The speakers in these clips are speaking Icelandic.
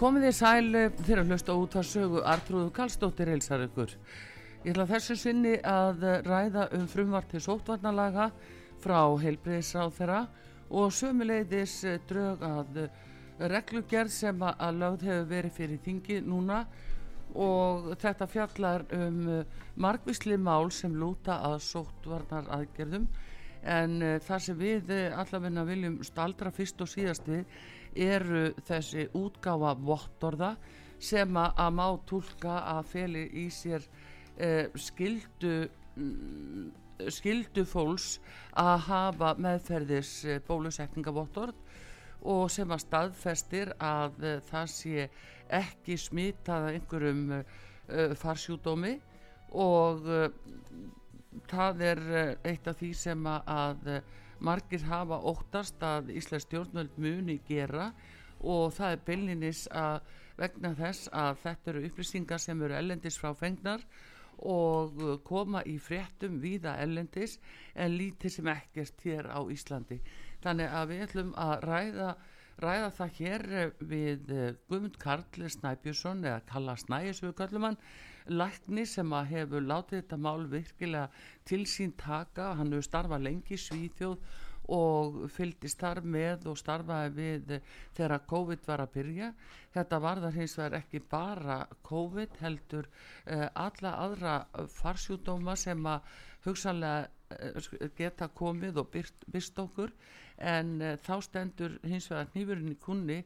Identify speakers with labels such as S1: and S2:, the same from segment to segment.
S1: Komið þið sæl þegar hlusta út að sögu Artrúðu Kallstóttir heilsar ykkur. Ég ætla þessu sinni að ræða um frumvart til sótvarnalaga frá heilbreyðisráð þeirra og sömuleiðis drög að reglugerð sem að lögð hefur verið fyrir þingi núna og þetta fjallar um margvísli mál sem lúta að sótvarnar aðgerðum en þar sem við allavegna viljum staldra fyrst og síðast við eru þessi útgáfa vottorða sem að má tólka að feli í sér eh, skildu mm, skildu fólks að hafa meðferðis bólusetningavottorð og sem að staðfestir að uh, það sé ekki smitað einhverjum uh, farsjúdómi og uh, það er eitt af því sem að margir hafa óttast að Íslands stjórnvöld muni gera og það er byllinis að vegna þess að þetta eru upplýsingar sem eru ellendis frá fengnar og koma í fréttum viða ellendis en lítið sem ekkert hér á Íslandi. Þannig að við ætlum að ræða ræða það hér við Guðmund Karl Snæbjörnsson eða Kalla Snæs við kallum hann lækni sem að hefur látið þetta mál virkilega til sín taka. Hann hefur starfað lengi í Svíþjóð og fylgist þar með og starfaði við þegar COVID var að byrja. Þetta var þar hins vegar ekki bara COVID heldur uh, alla aðra farsjúdóma sem að hugsanlega uh, geta komið og byrt, byrst okkur en uh, þá stendur hins vegar nýfurinn í kunni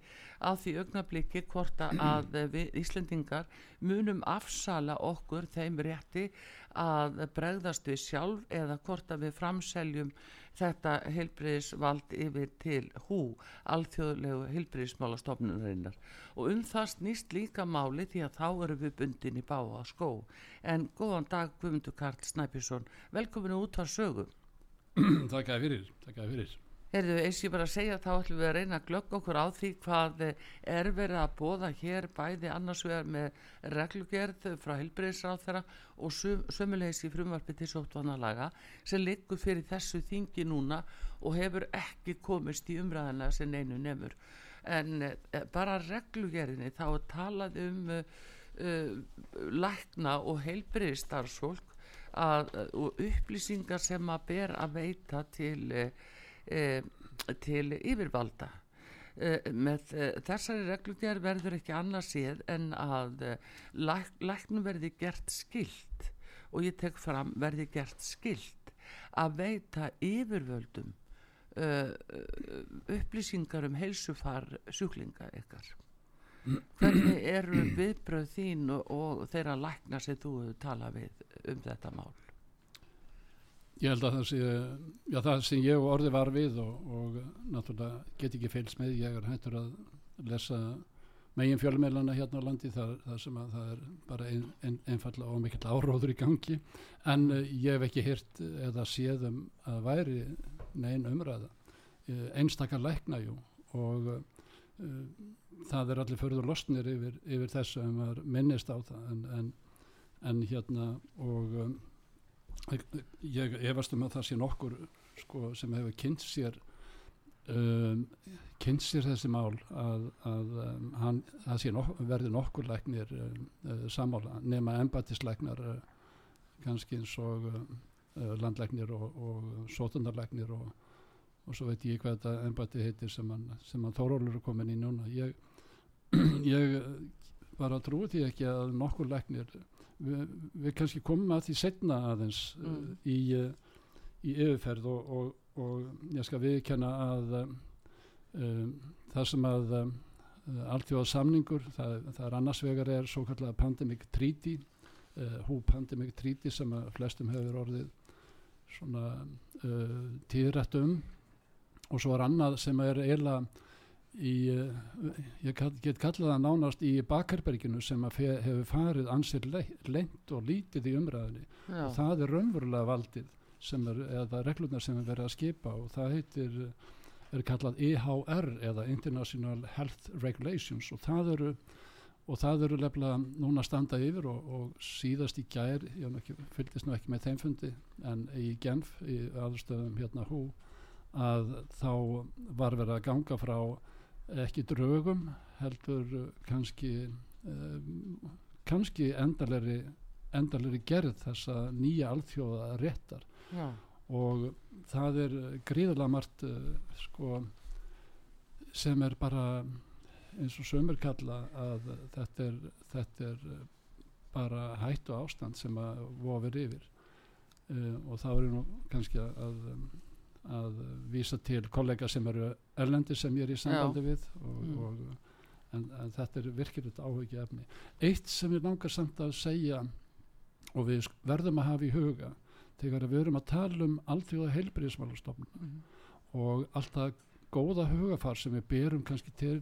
S1: á því augnabliki hvort að við Íslendingar munum afsala okkur þeim rétti að bregðast við sjálf eða hvort að við framseljum þetta heilbriðisvald yfir til hú, alþjóðlegu heilbriðismálastofnunarinnar og um það snýst líka máli því að þá eru við bundin í báa skó. En góðan dag Guðmundur Karl Snæpjusson velkominu út á sögu
S2: Takk að fyrir, takk að fyrir
S1: Heyrðu, eins ég bara segja þá ætlum við að reyna að glögga okkur á því hvað er verið að bóða hér bæði annars vegar með reglugerð frá helbreyðsráð þeirra og sömulegis í frumvarpi til sótvanalaga sem liggur fyrir þessu þingi núna og hefur ekki komist í umræðina sem einu nefnur. En eh, bara reglugerðinni þá talað um uh, uh, lækna og helbreyðstarfsfólk og upplýsingar sem að ber að veita til uh, til yfirvalda. E, með e, þessari reglugjær verður ekki annað séð en að læk, læknum verði gert skilt og ég tek fram verði gert skilt að veita yfirvöldum upplýsingar um heilsufar sjúklinga ykkar. Hvernig eru viðbröð þín og, og þeirra lækna sem þú talað við um þetta mál
S2: Ég held að það sé, já það sem ég og orði var við og, og náttúrulega get ekki feils með, ég er hættur að lesa megin fjölmeilana hérna á landi þar, þar sem að það er bara ein, ein, einfalla og mikill áróður í gangi. En uh, ég hef ekki hirt eða séð um að væri neyn umræða, uh, einstakar læknajú og uh, það er allir förður losnir yfir, yfir þessu en maður minnist á það. En, en, en hérna og um, ég efast um að það sé nokkur sko, sem hefur kynnt sér um, kynnt sér þessi mál að, að um, hann, það nok verði nokkur læknir um, uh, samála nema embatisleiknar uh, kannski eins og uh, landleiknir og, og sótundarleiknir og, og svo veit ég hvað þetta embati heitir sem hann Þórólur er komin í núna. Ég, ég var að trúi því ekki að nokkur læknir við, við kannski komum að því setna aðeins mm. í, í yfirferð og, og og ég skal viðkenna að um, það sem að um, alltjóða samningur það, það er annars vegar er svo kallega pandemic treaty uh, hú pandemic treaty sem að flestum hefur orðið svona uh, tíðrætt um og svo er annað sem er eiginlega í, uh, ég get kallað það nánast í Bakarberginu sem hefur farið ansir lengt og lítið í umræðinni Já. og það er raunverulega valdið sem er, eða reglurnar sem er verið að skipa og það heitir, er kallað IHR e eða International Health Regulations og það eru og það eru lefnilega núna standa yfir og, og síðast í gær ég fylgist nú ekki með þeim fundi en í Genf, í aðstöðum hérna hú, að þá var verið að ganga frá ekki draugum heldur kannski um, kannski endalegri endalegri gerð þessa nýja alþjóða réttar Já. og það er gríðarlega margt uh, sko, sem er bara eins og sömur kalla að þetta er, þetta er bara hættu ástand sem að vofir yfir uh, og þá er nú kannski að, að vísa til kollega sem eru erlendi sem ég er í sambandi Já. við og, mm. og, en, en þetta er virkilegt áhugja efni. Eitt sem ég langar samt að segja og við verðum að hafa í huga þegar við erum að tala um allþjóða heilbríðismálastofnun mm og alltaf góða hugafar sem við berum kannski til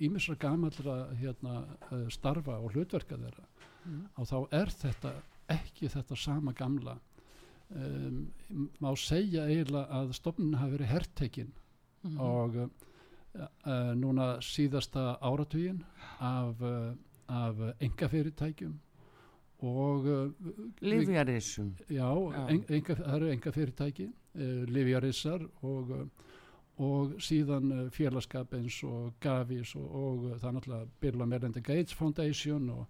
S2: ímisra uh, gamallra hérna, uh, starfa og hlutverka þeirra mm. og þá er þetta ekki þetta sama gamla um, má segja eiginlega að stofnun hafi verið herrtekinn mm -hmm. og uh, núna síðasta áratugin af, uh, af engafyrirtækjum og uh,
S1: Livjarissum
S2: já, já. En, enga, það eru enga fyrirtæki uh, Livjarissar og, uh, og síðan félagskap eins og Gavis og, og það er náttúrulega Bill and Melinda Gates Foundation og,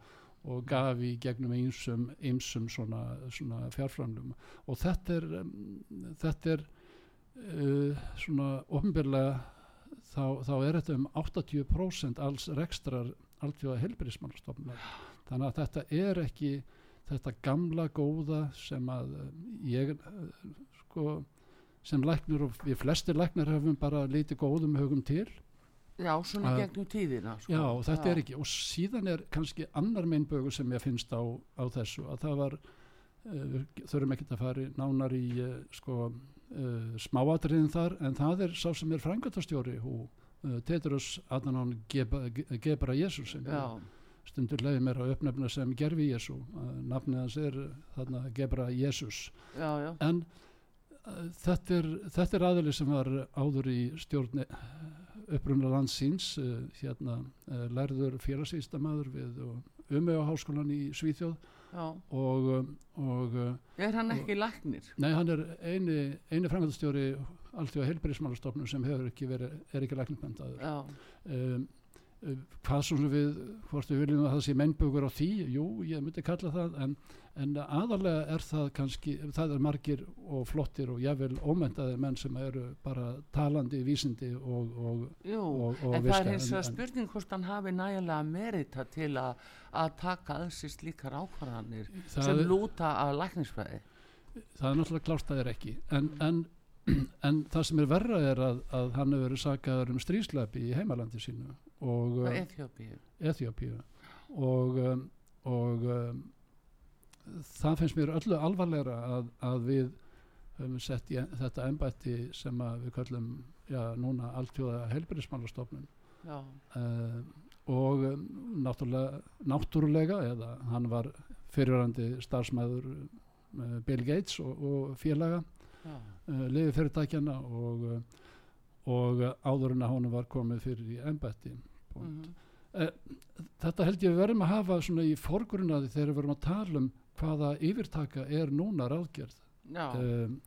S2: og Gavi gegnum einsum, einsum svona, svona fjárframlum og þetta er þetta er uh, svona ofnbyrlega þá, þá er þetta um 80% alls rekstrar alltfjóða helbriðismannstofnar þannig að þetta er ekki þetta gamla góða sem að eh, ég eh, sko sem læknir og við flestir læknir hefum bara lítið góðum högum til
S1: Já, svona að, gegnum tíðina
S2: sko. Já, þetta Já. er ekki og síðan er kannski annar meinbögu sem ég finnst á, á þessu að það var uh, þurfum ekki að fara nánar í uh, sko uh, smáatriðin þar en það er sá sem er frangatastjóri hú Tetrus Adhanon Gebra Jésús sem Já stundur leiði mér að uppnefna sem gerfi Jésu nafnið hans er þarna Gebra Jésús en þetta er, þetta er aðli sem var áður í stjórn upprunna landsins uh, hérna uh, lærður félagsýstamæður við umöðu háskólan í Svíþjóð og, og
S1: er hann ekki læknir?
S2: Nei, hann er eini, eini frangatastjóri alltaf heilbærismálastofnum sem ekki verið, er ekki lækningmyndaður um, Eh, hvað svona við, hvort við viljum að það sé mennbögur á því, jú, ég myndi kalla það en, en aðalega er það kannski, það er margir og flottir og jável ómentaðir menn sem eru bara talandi, vísindi og, og,
S1: jú, og, og en viska. það er hins vegar spurning hvort hann hafi nægilega merita til að taka aðsins líkar ákvarðanir sem er, lúta að lækningsfræði
S2: það er náttúrulega klárt að það er ekki. En, en en það sem er verra er að, að hann hefur verið sagaður um stríslepi í heimalandi sínu og Eþjópíu og, um, og um, það finnst mér öllu alvarlegra að, að við höfum sett í þetta ennbætti sem við kallum já, núna alltjóða helbriðsmálastofnun uh, og um, náttúrulega, náttúrulega eða hann var fyrirhandi starfsmæður uh, Bill Gates og, og félaga uh, eh, liði fyrirtækjana og, eh, og áður en að hún var komið fyrir í ennbætti mm -hmm. uh, þetta held ég verðum að hafa í forgrunnaði þegar við verðum að tala um hvaða yfirtaka er núna ráðgerð? Um,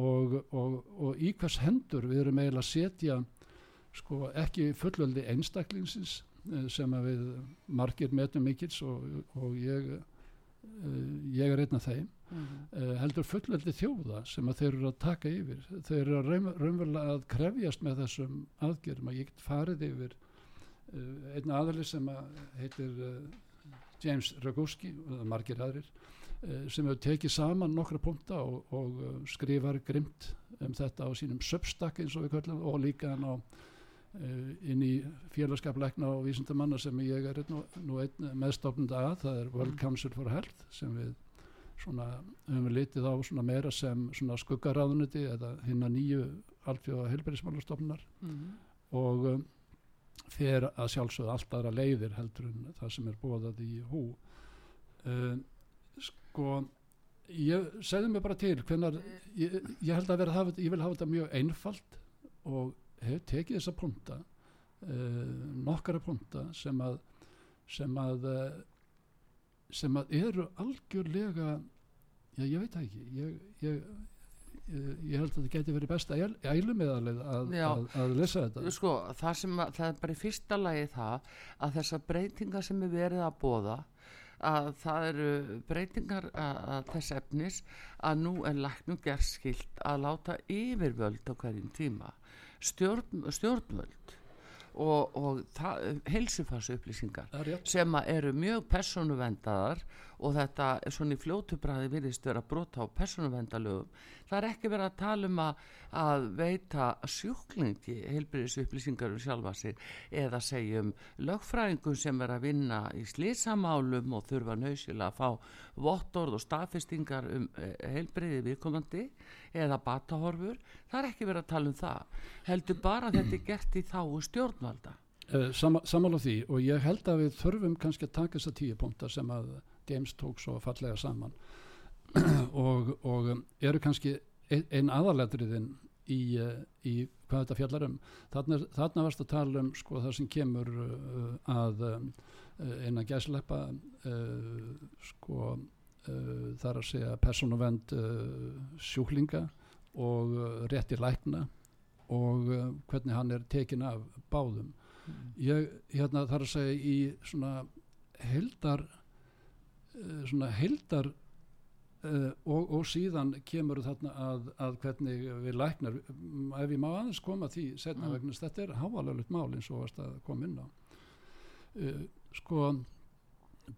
S2: og, og, og í hvers hendur við erum eiginlega að setja sko ekki fullöldi einstaklingsins eh, sem við margir metum mikils og, og ég eh, ég er einn af þeim
S1: mm.
S2: uh, heldur fullveldi þjóða sem að þeir eru að taka yfir. Þeir eru að raun, raunverulega að krefjast með þessum aðgerðum að ég get farið yfir einn aðali sem að heitir James Rogowski og margir aðrir sem hefur tekið saman nokkra punta og, og skrifar grimt um þetta á sínum substak eins og við kallum og líka hann á inn í félagskapleikna og vísindamanna sem ég er nú, nú einn meðstofnund að, það er World Council for Health sem við svona höfum við litið á svona meira sem svona skuggaráðuniti eða hinn að nýju alþjóða helbærismálastofnunar mm -hmm. og um, fer að sjálfsögða allt aðra leiðir heldur en það sem er bóðað í hú. Uh, sko ég segði mig bara til hvernar, ég, ég held að vera hafa, ég vil hafa þetta mjög einfalt og hef tekið þessa punta uh, nokkara punta sem að sem að uh, sem að eru algjörlega já ég veit ekki ég, ég, ég held að þetta geti verið besta ælumiðalið að, að, að lesa þetta.
S1: Sko það sem að, það er bara í fyrsta lagi það að þessar breytingar sem er verið að bóða að það eru breytingar að, að þess efnis að nú er læknum gerðskilt að láta yfirvöld á hverjum tíma stjórn, stjórnvöld og, og heilsufarsu upplýsingar sem eru mjög personuvendaðar og þetta svona í fljótubræði virðist vera brota á personuvendalögum það er ekki verið að tala um að, að veita sjúklingi heilbyrðis upplýsingar um sjálfa sig eða segjum lögfræðingum sem er að vinna í slísamálum og þurfa nöysilega að fá vottorð og staðfestingar um eh, heilbyrði viðkomandi eða batahorfur. Það er ekki verið að tala um það. Heldur bara að þetta er gert í þá stjórnvalda.
S2: Eh, Samála því og ég held að við þurfum kannski að taka þessa tíu punta sem að James tók svo fallega saman. Og, og eru kannski einn aðalegriðin í, eh, í hvað þetta fjallar um. Þarna, þarna varst að tala um sko það sem kemur uh, að uh, eina gæslepa uh, sko þar að segja persónuvend sjúklinga og rétti lækna og hvernig hann er tekin af báðum. Mm. ég hérna þar að segja í svona heldar svona heldar uh, og, og síðan kemur þarna að, að hvernig við læknar ef ég má aðeins koma því setna mm. vegna þetta er háalöflut mál eins og að koma inn á uh, sko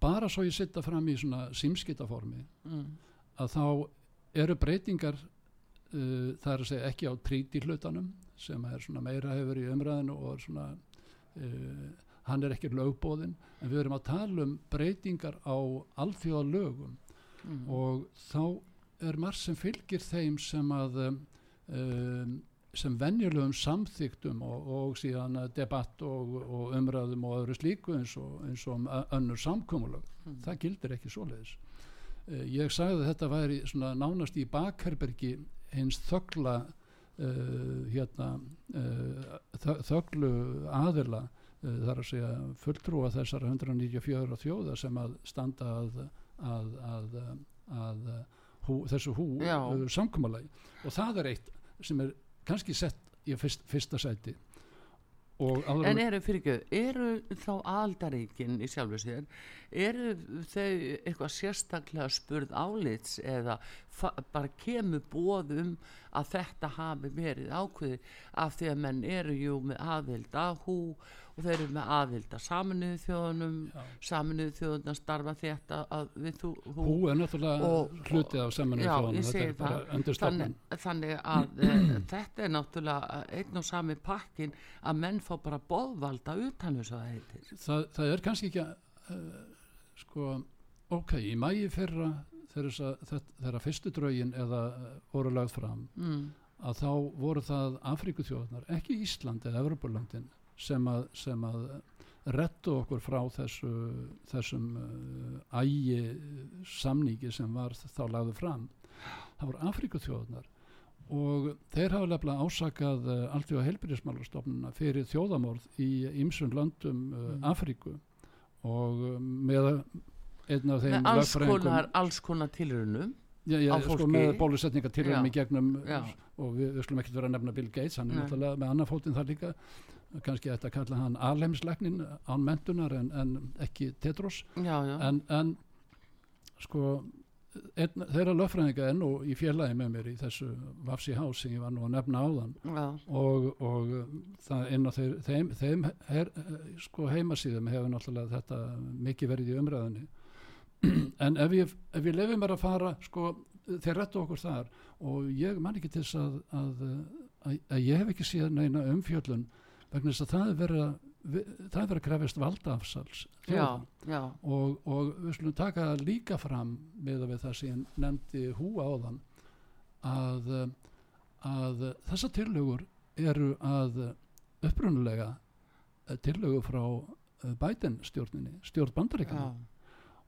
S2: bara svo ég sitta fram í svona símskitaformi mm. að þá eru breytingar uh, það er að segja ekki á tríti hlutanum sem er svona meira hefur í umræðinu og svona hann er ekki lögbóðin en við erum að tala um breytingar á alþjóða lögum mm. og þá er margt sem fylgir þeim sem að um, sem venjulegum samþygtum og, og síðan debatt og, og umræðum og öðru slíku eins og, eins og um önnur samkómulag mm. það gildir ekki svoleiðis uh, ég sagði að þetta væri nánast í bakherbergi hins þögla uh, hérna uh, þöglu aðila þar að segja fulltrúa þessar 194 þjóða sem að standa að, að, að, að hú, þessu hú uh, samkvæmalagi og það er eitt sem er kannski sett í fyrst, fyrsta sæti.
S1: En eru fyrir ekki, eru þá aldaríkin í sjálfu sér, eru þau eitthvað sérstaklega spurð álits eða bara kemur bóðum að þetta hafi verið ákveði af því að menn eru jú með aðvild að hú og þeir eru með aðvilda saminuðu þjóðunum. Saminuðu þjóðunum að starfa þetta að við þú
S2: hú, hú er náttúrulega hlutið af saminuðu þjóðunum
S1: þetta er bara undir stofnun þannig, þannig að e, þetta er náttúrulega einn og sami pakkin að menn fá bara boðvalda utan þess að heitir.
S2: Það, það er kannski ekki að uh, sko ok, í mægi fyrra þegar fyrstu draugin eða voru lagð fram mm. að þá voru það Afrikuþjóðunar, ekki Ísland eða Evropalandin sem að, sem að rettu okkur frá þessu, þessum uh, ægi samníki sem var þá lagðu fram það voru Afrikuþjóðunar og þeir hafa lefnilega ásakað uh, alltjóða heilbyrjismálarstofnuna fyrir þjóðamorð í ymsun landum uh, mm. Afriku og uh, með einn af þeim
S1: alls konar, alls konar tilrunum
S2: Já, já,
S1: á
S2: sko með bólusetninga til
S1: Já.
S2: í gegnum
S1: Já.
S2: og við, við skulum ekkert vera að nefna Bill Gates, hann er náttúrulega með annar fótinn þar líka. Kannski ætti að kalla hann alheimslegnin án mentunar en, en ekki Tetros en, en sko einn, þeirra löffræðinga enn og í félagi með mér í þessu Vafsi House sem ég var nú að nefna áðan.
S1: Já,
S2: og, og það inn á þeir, þeim, þeim her, sko heimasíðum hefur náttúrulega þetta mikið verið í umræðinni en ef ég, ef ég lefi mér að fara sko, þeir rettu okkur þar og ég man ekki til þess að, að, að, að ég hef ekki síðan neina umfjöllun vegna þess að það er verið að það er verið að krefast valdaafsals
S1: já, já,
S2: og, og við skulum taka líka fram með við það sem ég nefndi hú áðan að, að þessar tillögur eru að upprunulega tillögur frá eh, Biden stjórninni, stjórn bandaríkana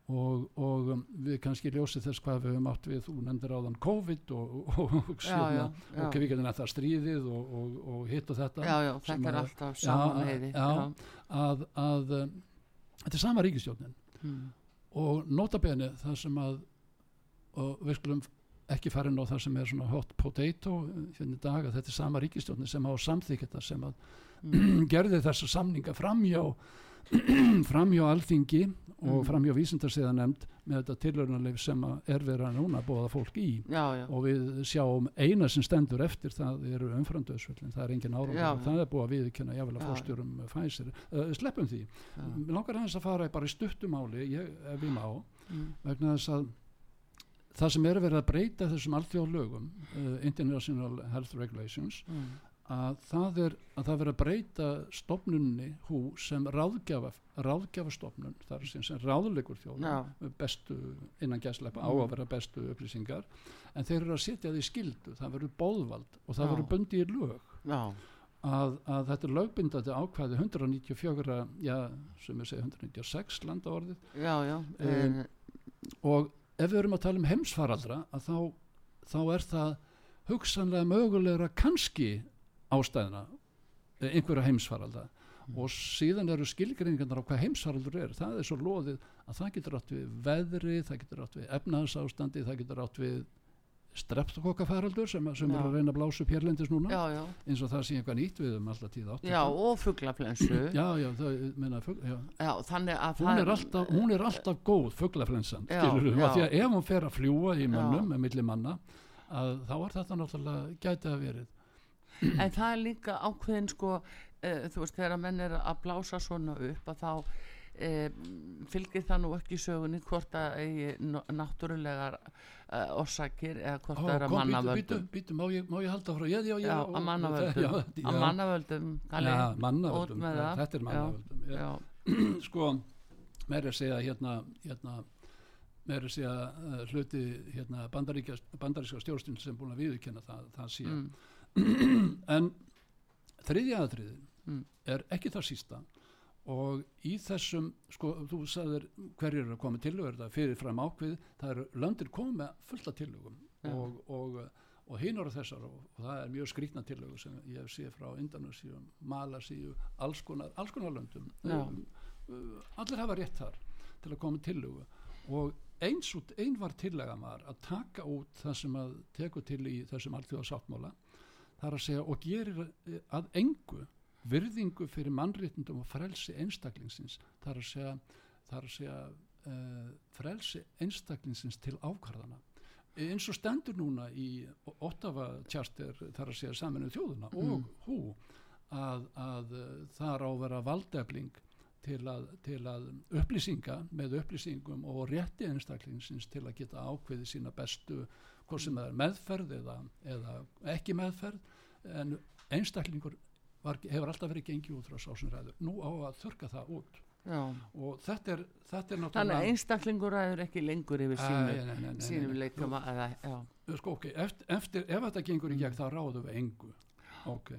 S2: og, og um, við kannski ljósið þess hvað við höfum átt við, þú nefndir áðan COVID og, og, og,
S1: já, já, já,
S2: og við getum þetta stríðið og, og, og hitt og þetta
S1: já, já, þetta er alltaf saman
S2: Já,
S1: heiði,
S2: já. að, að um, þetta er sama ríkistjórnin
S1: Mm.
S2: og notabene það sem að og við skulum ekki fara inn á það sem er svona hot potato uh, hérna í dag að þetta er sama ríkistjórnin sem á samþykja þetta sem að
S1: Mm.
S2: gerði þessa samninga framjá framjá alþingi og
S1: Mm.
S2: framjá vísindarsiða nefnd með þetta tilhörunarleif sem er verið að núna bóða fólk í
S1: já, já,
S2: og við sjáum eina sem stendur eftir það eru umframdöðsvöldin, það er engin árangur það er búið að viðkynna jáfnvel að fórstjórum Pfizer, uh, sleppum því. Mér langar aðeins að fara bara í stuttumáli ég, ef ég má,
S1: Mm.
S2: vegna þess að það sem er verið að breyta þessum alþjóðlögum uh, International Health Regulations
S1: Mm.
S2: Að það er að það verið að breyta stopnunni hú sem ráðgjafa ráðgjafastofnun, það er sem, sem ráðleikur þjóðum
S1: Já.
S2: með bestu innan gæslepa á
S1: Mm.
S2: að vera bestu upplýsingar en þeir eru að setja því skildu það verður bóðvald og það
S1: Já.
S2: verður bundið í lög
S1: já,
S2: að, að þetta er lögbindandi ákvæði 194, já, sem ég segi 196 landa orðið
S1: já, já,
S2: Um, og ef við erum að tala um heimsfaraldra að þá, þá er það hugsanlega mögulegra kannski ástæðina eh, einhverja heimsfaraldra og síðan eru skilgreiningarnar á hvað heimsfaraldur er. Það er svo loðið að það getur átt við veðri, það getur átt við efnahagsástandi, það getur átt við streptokokkafaraldur sem, sem er að reyna að blása upp hérlendis núna.
S1: Já, já,
S2: eins og það sé eitthvað nýtt við um alltaf tíð átt
S1: já, og fuglaflensu.
S2: Já, já, það, menna, fugg, Hún, er alltaf, hún er alltaf góð skilurðu,
S1: já.
S2: af því að ef hún fer að fljúa í mönnum með milli manna að þá er þetta náttúrulega gæti að verið
S1: en það er líka ákveðin sko, uh, þú veist, þegar menn er að blása svona upp að þá uh, fylgir það nú ekki sögunni hvort að náttúrulegar uh, orsakir eða hvort það er að mannavöldum
S2: má, ég, má ég halda frá já, já, já,
S1: já, að mannavöldum að mannavöldum út
S2: mannavöldum
S1: með það.
S2: þetta er mannavöldum já. sko, meira að segja hérna, hérna meira að segja uh, hluti hérna, bandaríska stjórnstinn sem búin að viðurkenna það, það sé
S1: mm,
S2: en þriðja aðtriðin
S1: Mm.
S2: er ekki það sísta og í þessum sko, þú sagðir hverjir eru að koma til það er fyrirfram ákvið, það eru löndir koma fullta tillögum
S1: Já.
S2: og, og, og hinn eru þessar og, og það er mjög skrýtna tillögu sem ég hef séð frá Indonesíu, Malasíu alls konar, alls konar löndum
S1: Já.
S2: um, uh, allir hafa rétt þar til að koma með tillögu og eins út, ein var tillega var að taka út það sem að teku til í þessum alþjóðasáttmála þar að segja og gerir eh, að engu virðingu fyrir mannréttindum og frelsi einstaklingsins. Þar að segja, þar að segja uh, frelsi einstaklingsins til ákvarðana. Eins og stendur núna í Ottawa Charter þar að segja saminu þjóðuna og hú að, að uh, þar á að vera valdefling til að, til að upplýsinga með upplýsingum og rétti einstaklingsins til að geta ákveði sína bestu hvort sem það er meðferð eða, eða ekki meðferð en einstaklingur var, hefur alltaf verið gengið út frá sásinræður nú á að þurka það út.
S1: Já.
S2: og þetta er, þetta er
S1: þannig að
S2: náttúrulega
S1: einstaklingur ræður ekki lengur yfir sínum eða, já,
S2: sko, ok, eftir, eftir, ef þetta gengur í gegn þá ráðum við engu. Ok.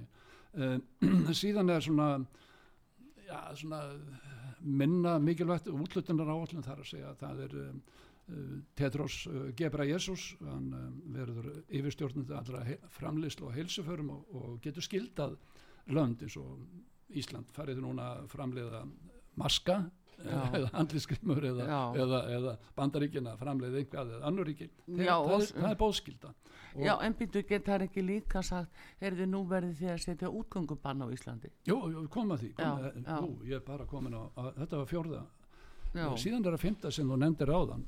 S2: Uh, síðan er svona já, svona minna mikilvægt útlutunar áallin þar að segja að það er um, Tedros uh, Gebra Jesus hann um, verður yfirstjórnandi allra framleiðslu og heilsuförum og, og getur skildað lönd eins og Ísland. Farið núna framleiða maska eða andliskrimur eða, eða, eða bandaríkina framleið einhvað eða annur ríki? Það, það, er, það er bóðskilda og,
S1: Já, en býttu geta það ekki líka sagt, heyrðu nú verði þið að setja útgöngubann á Íslandi.
S2: Jú, jú, kom að því. Kom,
S1: Já,
S2: að,
S1: já.
S2: Jú, ég er bara komin á, að, þetta var fjórða.
S1: Já,
S2: síðan er að fymta sem þú nefndir áðan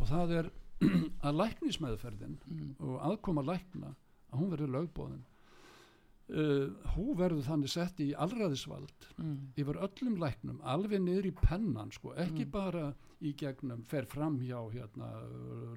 S2: og það er að læknismeðferðin
S1: Mm.
S2: og aðkoma lækna að hún verður lögbóðin uh, hún verður þannig sett í allræðisvald
S1: mm,
S2: yfir öllum læknum alveg niður í pennan sko, ekki
S1: Mm.
S2: bara í gegnum fer fram hjá hérna,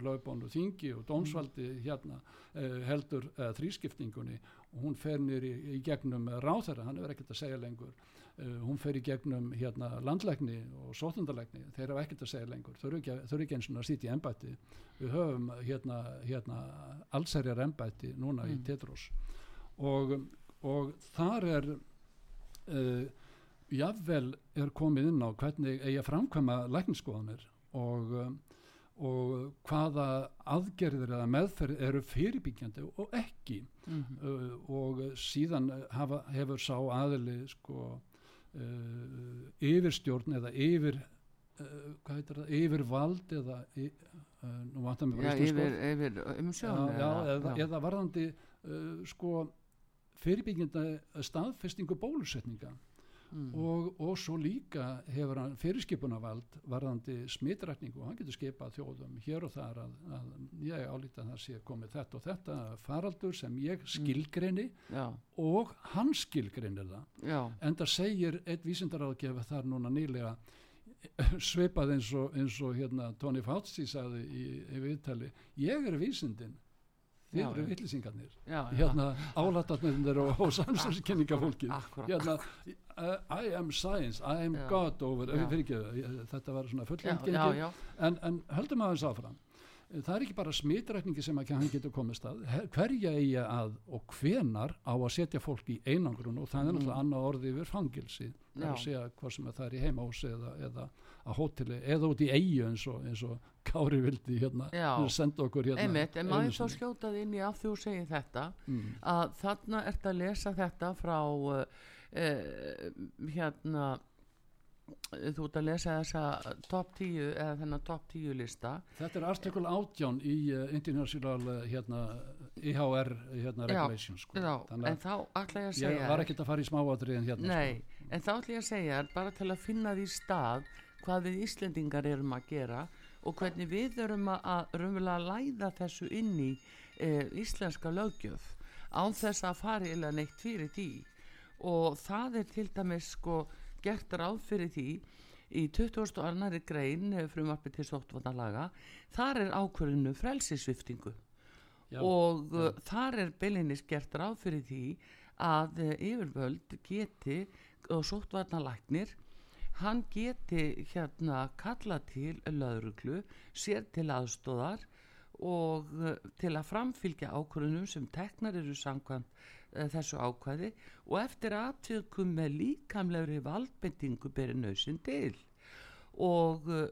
S2: lögbónu þingi og dómsvaldi
S1: Mm.
S2: hérna uh, heldur uh, þrískiptingunni og hún fer niður í, í gegnum ráþæra, hann er ekkert að segja lengur hún fer í gegnum hérna, landlækni og sótundalækni þeir eru ekkert að segja lengur, þau eru ekki, ekki eins og að sýta í embætti. Við höfum hérna, hérna allsærjar embætti núna í
S1: Mm.
S2: Tetrós og, og þar er uh, jafnvel er komið inn á hvernig eigi að framkvæma lækniskoðanir og, um, og hvaða aðgerðir eða meðferð eru fyrirbyggjandi og ekki.
S1: Mm,
S2: uh, og síðan hafa, hefur sá aðili sko yfirstjórn eða yfir uh, hvað heitir það, yfirvald eða y, uh, nú vantar mig
S1: já yfir, yfir umsjón.
S2: já, já, eða, eða varðandi uh, sko fyrirbyggjandi staðfestingu bólusetninga
S1: Mm,
S2: og, og svo líka hefur hann fyrirskipunavald varðandi smitrækningu og hann getur skipað þjóðum hér og þar að, að ég álíti að það sé komið þetta og þetta faraldur sem ég skilgreini
S1: já,
S2: og hann skilgreinir það.
S1: Já,
S2: en það segir eitt vísindaráðgefa þar núna nýlega svipað eins og, eins og hérna Tony Fauci sagði í, í viðtali ég er vísindin þið eru
S1: já.
S2: hérna álatarnir og, og samsverðskenningafólki hérna I am science, I am
S1: Já.
S2: God over,
S1: Já.
S2: fyrir ekki, þetta var svona
S1: já,
S2: en, en höldum aðeins áfram það er ekki bara smitrækningi sem að hann getur komist að hverja eigi að og hvenar á að setja fólk í einangrun og það er
S1: Mm.
S2: náttúrulega annað orði yfir fangilsi það er að segja hvað sem að það er í heimahúsi eða, eða að hóteli eða út í eigi eins og, eins og Kári vildi hérna senda okkur hérna
S1: einmitt, en maður þá
S2: sinni.
S1: skjótað inn í að þú segir þetta
S2: mm.
S1: að þarna ert að lesa þetta frá uh, uh, hérna þú ert að lesa þessa top 10 eða þennan top 10 lista.
S2: Þetta er artikul 18 í uh, International hérna, IHR hérna,
S1: Já,
S2: regulations sko.
S1: en
S2: að
S1: þá ætla ég að
S2: ég
S1: segja
S2: var ekkert að fara í smáatriðin hérna
S1: nei, en þá ætla ég að segja bara til að finna því stað hvað við Íslendingar erum að gera og hvernig við erum að, að raunverulega læða þessu inn í e, íslenska löggjöf án þess að fara eða neitt fyrir því og það er til dæmis sko gert ráð fyrir því í 22. grein frumarpi til sóttvarnalaga þar er ákvörðinu frelsisviftingu
S2: Já,
S1: og
S2: já.
S1: uh, þar er beilinnis gert ráð fyrir því að uh, yfirvöld geti og sóttvarnalæknir hann geti hérna kalla til lauruglu sér til aðstóðar og til að framfylgja ákvörðunum sem teknar eru samkvæmt þessu ákvæði og eftir aðtökum með líkamlegri valdbendingu beri nöysinn til. Og uh,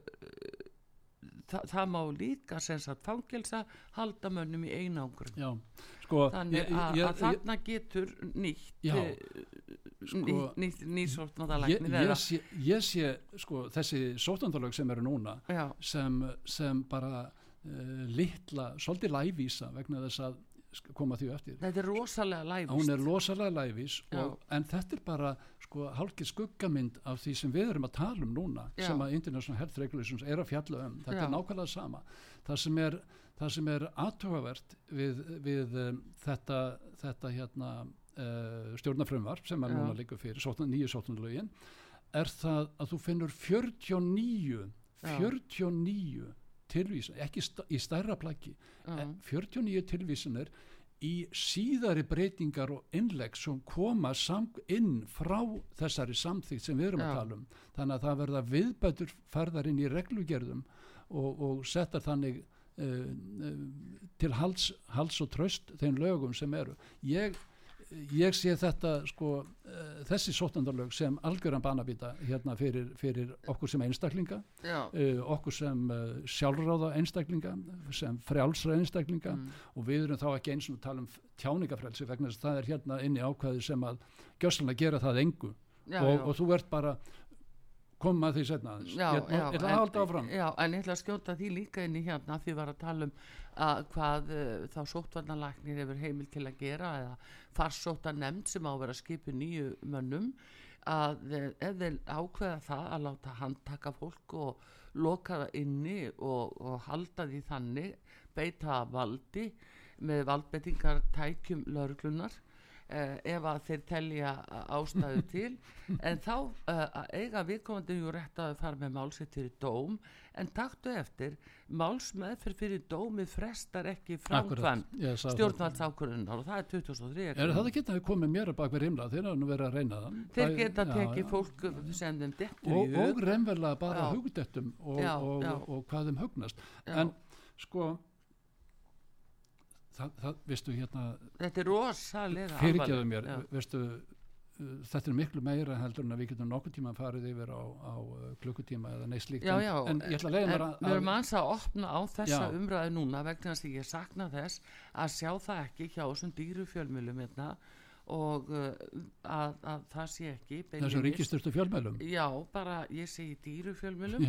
S1: það, það má líka sem sagt fangelsa halda mönnum í einangrun.
S2: Sko
S1: þannig
S2: ég- ég-
S1: að þarna getur nýtt
S2: Já,
S1: eh,
S2: sko,
S1: nýtt, nýtt, nýtt
S2: ég, ég, sé, ég sé sko þessi sótandalög sem eru núna sem, sem bara uh, litla, svolítið lævísa vegna þess að koma því eftir
S1: þetta er rosalega læfist
S2: hún er
S1: Já.
S2: og, en þetta er bara sko hálkið skuggamynd af því sem við erum að tala um núna
S1: Já.
S2: sem að International Health Regulations er að fjalla um þetta
S1: Já.
S2: er nákvæmlega sama það sem er, það sem er aðtugavert við, við um, þetta, þetta hérna uh, stjórnafrumvarp sem er
S1: Já.
S2: núna líka fyrir nýju sóttanlögin er það að þú finnur 49
S1: Já.
S2: 49 tilvísun, ekki sta, í stærra plaggi
S1: Já.
S2: en 49 tilvísanir í síðari breytingar og innlegg sem koma sam, inn frá þessari samþýgt sem við erum að tala um. Þannig að það verða viðbætur færðar inn í reglugerðum og, og settar þannig uh, uh, til hals, hals og tröst þeim lögum sem eru. Ég, ég sé þetta sko uh, þessi sóttandarlög sem algjöran banabýta hérna fyrir, fyrir okkur sem einstaklinga uh, okkur sem uh, sjálfráða einstaklinga sem frjálsra einstaklinga
S1: mm,
S2: og við erum þá ekki eins og tala um tjáningafrelsi vegna þess að það er hérna inni ákvæði sem að gjössalega gera það engu. Og, og þú ert bara koma því setna aðeins. Ég ætla að halda áfram.
S1: Já, en ég ætla að skjóta því líka inn í hérna því var að tala um að hvað uh, þá sóttvarnalæknir hefur heimil til að gera eða farsóta nefnd sem á að vera skipu nýju mönnum að uh, ef þeir ákveða það að láta handtaka fólk og loka það inni og, og halda því þannig beita valdi með valdbeitingar tækjum lauruglunar Uh, ef að þeir telja ástæðu til. En þá uh, eiga viðkomandi jú rétt að fara með málsitt fyrir dóm en taktu eftir málsmeðferð fyrir dómið frestar ekki framkvæm stjórnvaldsákurinnar og það er 2003
S2: Er það geta að koma mér að baka rimla? Þeir hafa nú verið að reyna það.
S1: Þeir geta að tekið fólk sem þeim dettur
S2: og, í hug. og reynverulega bara hugdettum og, og, og hvað þeim hugnast.
S1: Já.
S2: en sko það, það, veistu hérna
S1: Þetta er rosalega
S2: fyrirgeðu mér,
S1: já.
S2: veistu uh, þetta er miklu meira heldur en að við getum nokkuð tíma farið yfir á, á uh, klukkutíma eða neitt slíkt.
S1: Já,
S2: en,
S1: já,
S2: en ég ætla að leiða mér að,
S1: Við erum aðeins að opna á þessa
S2: Já.
S1: umræðu núna vegna þess að ég sakna þess að sjá það ekki hjá þessum dýru fjölmjölum hérna og uh, að, að það sé ekki
S2: þessum ríkistyrstu fjölmælum
S1: Já, bara ég segi dýru fjölmjölum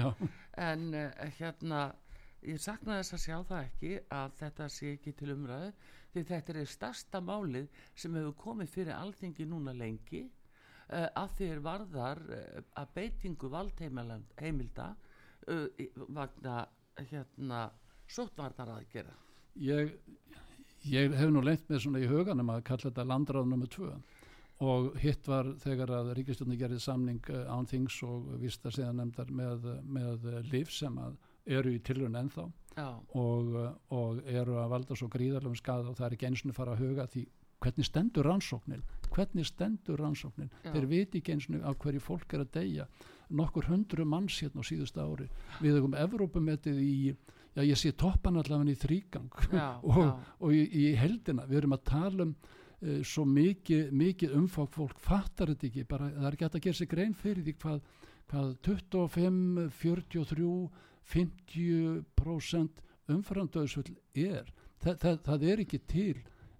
S1: en uh, hérna ég sakna þess að sjá það ekki að þetta sé ekki til umræðu því þetta er stærsta málið sem hefur komið fyrir alþingi núna lengi uh, að því er varðar uh, að beitingu valdheimilda uh, í- vegna hérna sóttvarnar aðgerða
S2: ég, ég hef nú lengt með svona í huganum að kalla þetta landráð nummer tvö. Og hitt var þegar að ríkistjórni gerði samning án þings og vist að segja nefndar með, með lif sem að eru í tilrun ennþá. Og, og eru að valda svo gríðarlegum skada og það er ekki eins og fara að huga því hvernig stendur rannsóknin? Hvernig stendur rannsóknin?
S1: Já.
S2: þeir viti ekki eins og á hverju fólk er að deyja. Nokkur hundru manns hérna á síðust ári. Við hefum Evrópumetið í já ég sé toppan allavega í þrýgang og,
S1: já,
S2: og í, í heldina við erum að tala um uh, svo mikið, mikið umfák fólk fattar þetta ekki, bara það er ekki hægt að gera sig grein fyrir því hvað, hvað 25, 43 50% umframdöðsvöld er. Það, það, það er ekki til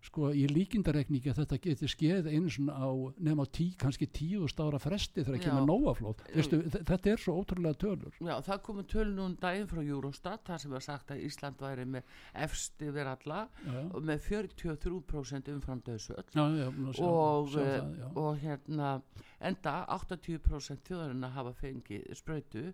S2: sko í líkindarekningi að þetta geti skeið einu svona á nefn á tí, kannski tíu stára fresti þegar nóaflóð Veistu, þ- þetta er svo ótrúlega tölur.
S1: Já, það komið töl nú um daginn frá Eurostat þar sem var sagt að Ísland væri með efst yfir alla
S2: já,
S1: og með 43% umfram
S2: sjá,
S1: og, eh, og hérna enda 80% þjóðarinn að hafa fengið sprautu. m-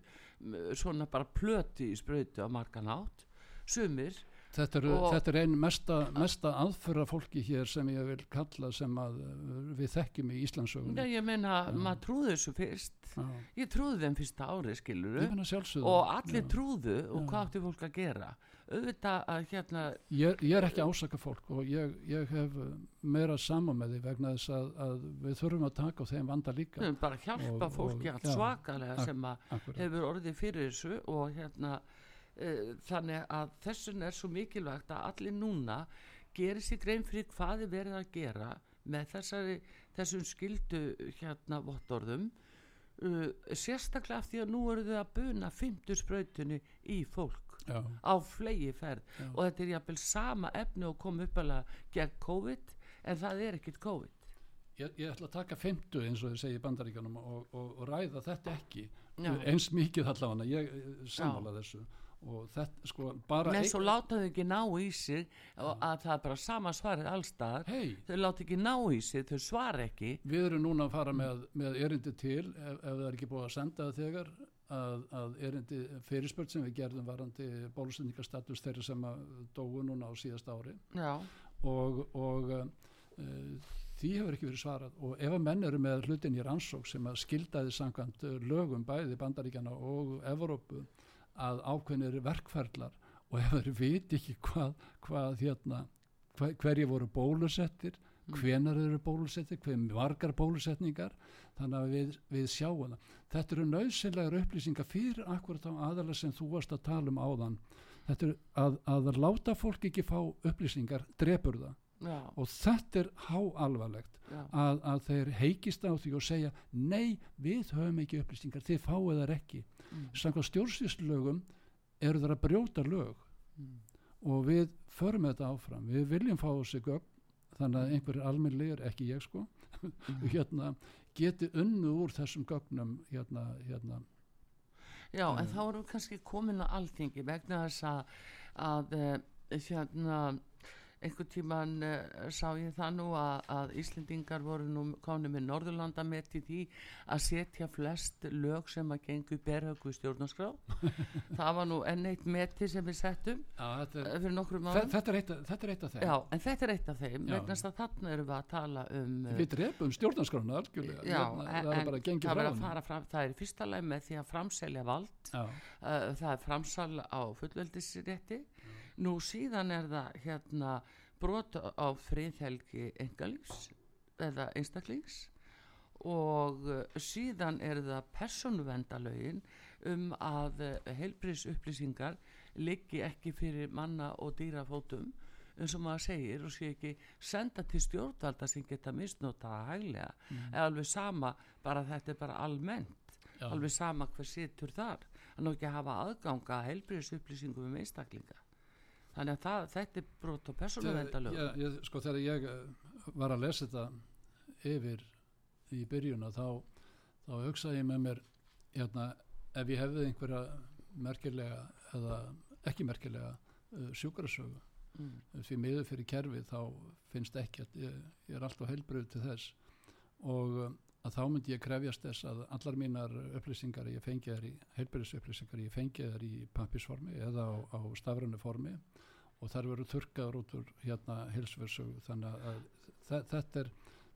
S1: svona bara plöti í sprautu á margan átt sumir
S2: Þetta er, þetta er einn mesta, mesta aðfyrra fólki hér sem ég vil kalla sem að uh, við þekkjum í Íslandsögunni.
S1: ég meina, maður trúði þessu fyrst
S2: Já.
S1: ég trúði þeim fyrsta ári skiluru
S2: Ég finna sjálfsögðu.
S1: og allir
S2: Já.
S1: trúðu og
S2: Já.
S1: hvað átti fólk að gera auðvitað að hérna
S2: Ég, ég er ekki að ásaka fólk og ég, ég hef uh, meira saman með því vegna þess að, að við þurfum að taka á þeim vanda líka.
S1: við höfum bara hjálpa
S2: Og-
S1: fólki
S2: og-
S1: allt svakalega
S2: ak-
S1: sem að
S2: Akkurat.
S1: hefur orðið fyrir þessu og hérna uh, þannig að þessun er svo mikilvægt að allir núna gerir sér grein fyrir hvað er verið að gera með þessari, þessum skildu hérna vottorðum uh, sérstaklega af því að nú eru þau að buna fymtu sprautunni í fólk
S2: Já,
S1: á flegi ferð
S2: Já.
S1: og þetta er jafnvel sama efni og kom uppalega gegn COVID en það er ekkit COVID.
S2: Ég, ég ætla að taka 50 eins og segja í bandaríkanum og, og, og ræða þetta ekki.
S1: Já.
S2: eins mikið allavega, ég eh, sammála þessu. Og þetta sko bara
S1: en svo láta þau ekki ná í sig og að það er bara sama svarið allstaðar
S2: hei,
S1: þau láta ekki ná í sig, þau svara ekki.
S2: Við erum núna að fara með, með erindi til ef, ef það er ekki búið að senda það þegar að, að erindi fyrirspöld sem við gerðum varandi bólusendingarstatus þeirra sem að dóu núna á síðast ári.
S1: Já,
S2: og, og uh, því hefur ekki verið svarað. Og ef að menn eru með hlutin í rannsók sem að skildaði samkvæmt lögum bæði Bandaríkjana og Evrópu að ákveðnir verkferðlar og ef þeir viti ekki hvað, hvað hérna, hver, hverju voru bólusettir hvenar eru bólusettir, hver margar bólusetningar? Þannig að við, við sjáum það. Þetta eru nöðsynlegar upplýsingar fyrir akkurat á aðalega sem þú varst að tala um áðan. Þetta er að, að láta fólk ekki fá upplýsingar drepur það.
S1: Já,
S2: og þetta er háalvarlegt að, að þeir heikist á því og segja nei, við höfum ekki upplýsingar þið fáið þar ekki.
S1: Mm.
S2: samkvæmt stjórnsýslögum eru þar að brjóta lög.
S1: Mm.
S2: og við förum þetta áfram. Við viljum fá þessi gögn þannig að einhverjir almennlegir, ekki ég sko
S1: Mm.
S2: hérna, geti unnu úr þessum gögnum hérna, hérna
S1: Já, en þá erum við kannski komin að alþingi vegna þess að, að uh, hérna einhvern tíman uh, sá ég það nú að, að Íslendingar voru nú konið með Norðurlanda með til því að setja flest lög sem að gengu berhauku í stjórnarskrá. Það var nú enn eitt meti sem við settum
S2: Já, þetta,
S1: uh, fyrir nokkrum árum.
S2: þetta, þetta er eitt af þeim.
S1: Já, en þetta er eitt af þeim
S2: Já.
S1: vegna þess að þarna erum við að tala um uh,
S2: við drefum stjórnarskrána algjörlega.
S1: Já,
S2: Hérna,
S1: en,
S2: það er bara frá
S1: að
S2: henni.
S1: fara fram það er í fyrsta leið með því að framselja vald. Það er framsal á fullveldisrétti nú síðan er það hérna brot á friðhelgi engalífs eða einstaklings og uh, síðan er það persónuvendalögin um að uh, heilbris upplýsingar liggi ekki fyrir manna og dýrafótum. Eins og maður segir og sé ekki senda til stjórnvalda sem geta misnótaða hæglega. Eða alveg sama bara þetta er bara almennt.
S2: Já.
S1: alveg sama hver situr þar. Hann á ekki að hafa aðganga að heilbriðis upplýsingum um einstaklinga þannig að það, þetta er brot
S2: ég, ég, sko þegar ég eh, var að lesa þetta yfir í byrjuna þá, þá hugsaði ég með mér hérna, ef ég hefði einhverja merkilega eða ekki merkilega uh, sjúkrasögu
S1: mm.
S2: því miður fyrir kerfi þá finnst ekki að ég, ég er alltaf heilbröð til þess og um, að þá myndi ég krefjast þess að allar mínar upplýsingar ég fengi þær í heilbröðs upplýsingar ég fengi þær í pappisformi eða á, á stafranu formi og þar verður þurkaður út úr hérna hilsversögu þannig að þe- þetta er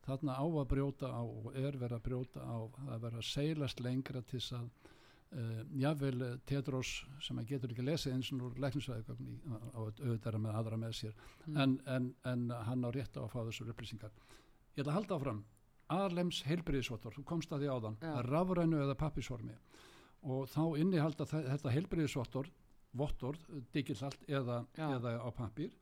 S2: þarna á að brjóta á og er verið að brjóta á að vera að seilast lengra til þess að uh, jável eh, Tedros sem að getur ekki lesið eins og úr læknisvæðugögn á auðvitað með aðra með sér
S1: Mm.
S2: en, en, en hann á rétt á að fá þessar upplýsingar ég ætla að halda áfram Arlems heilbriðisvotor, þú komst að því áðan
S1: Já.
S2: rafrænu eða pappisformi og þá innihalda þe- þetta heilbriðisvotor vottor, digitalt eða,
S1: Já.
S2: eða á pappir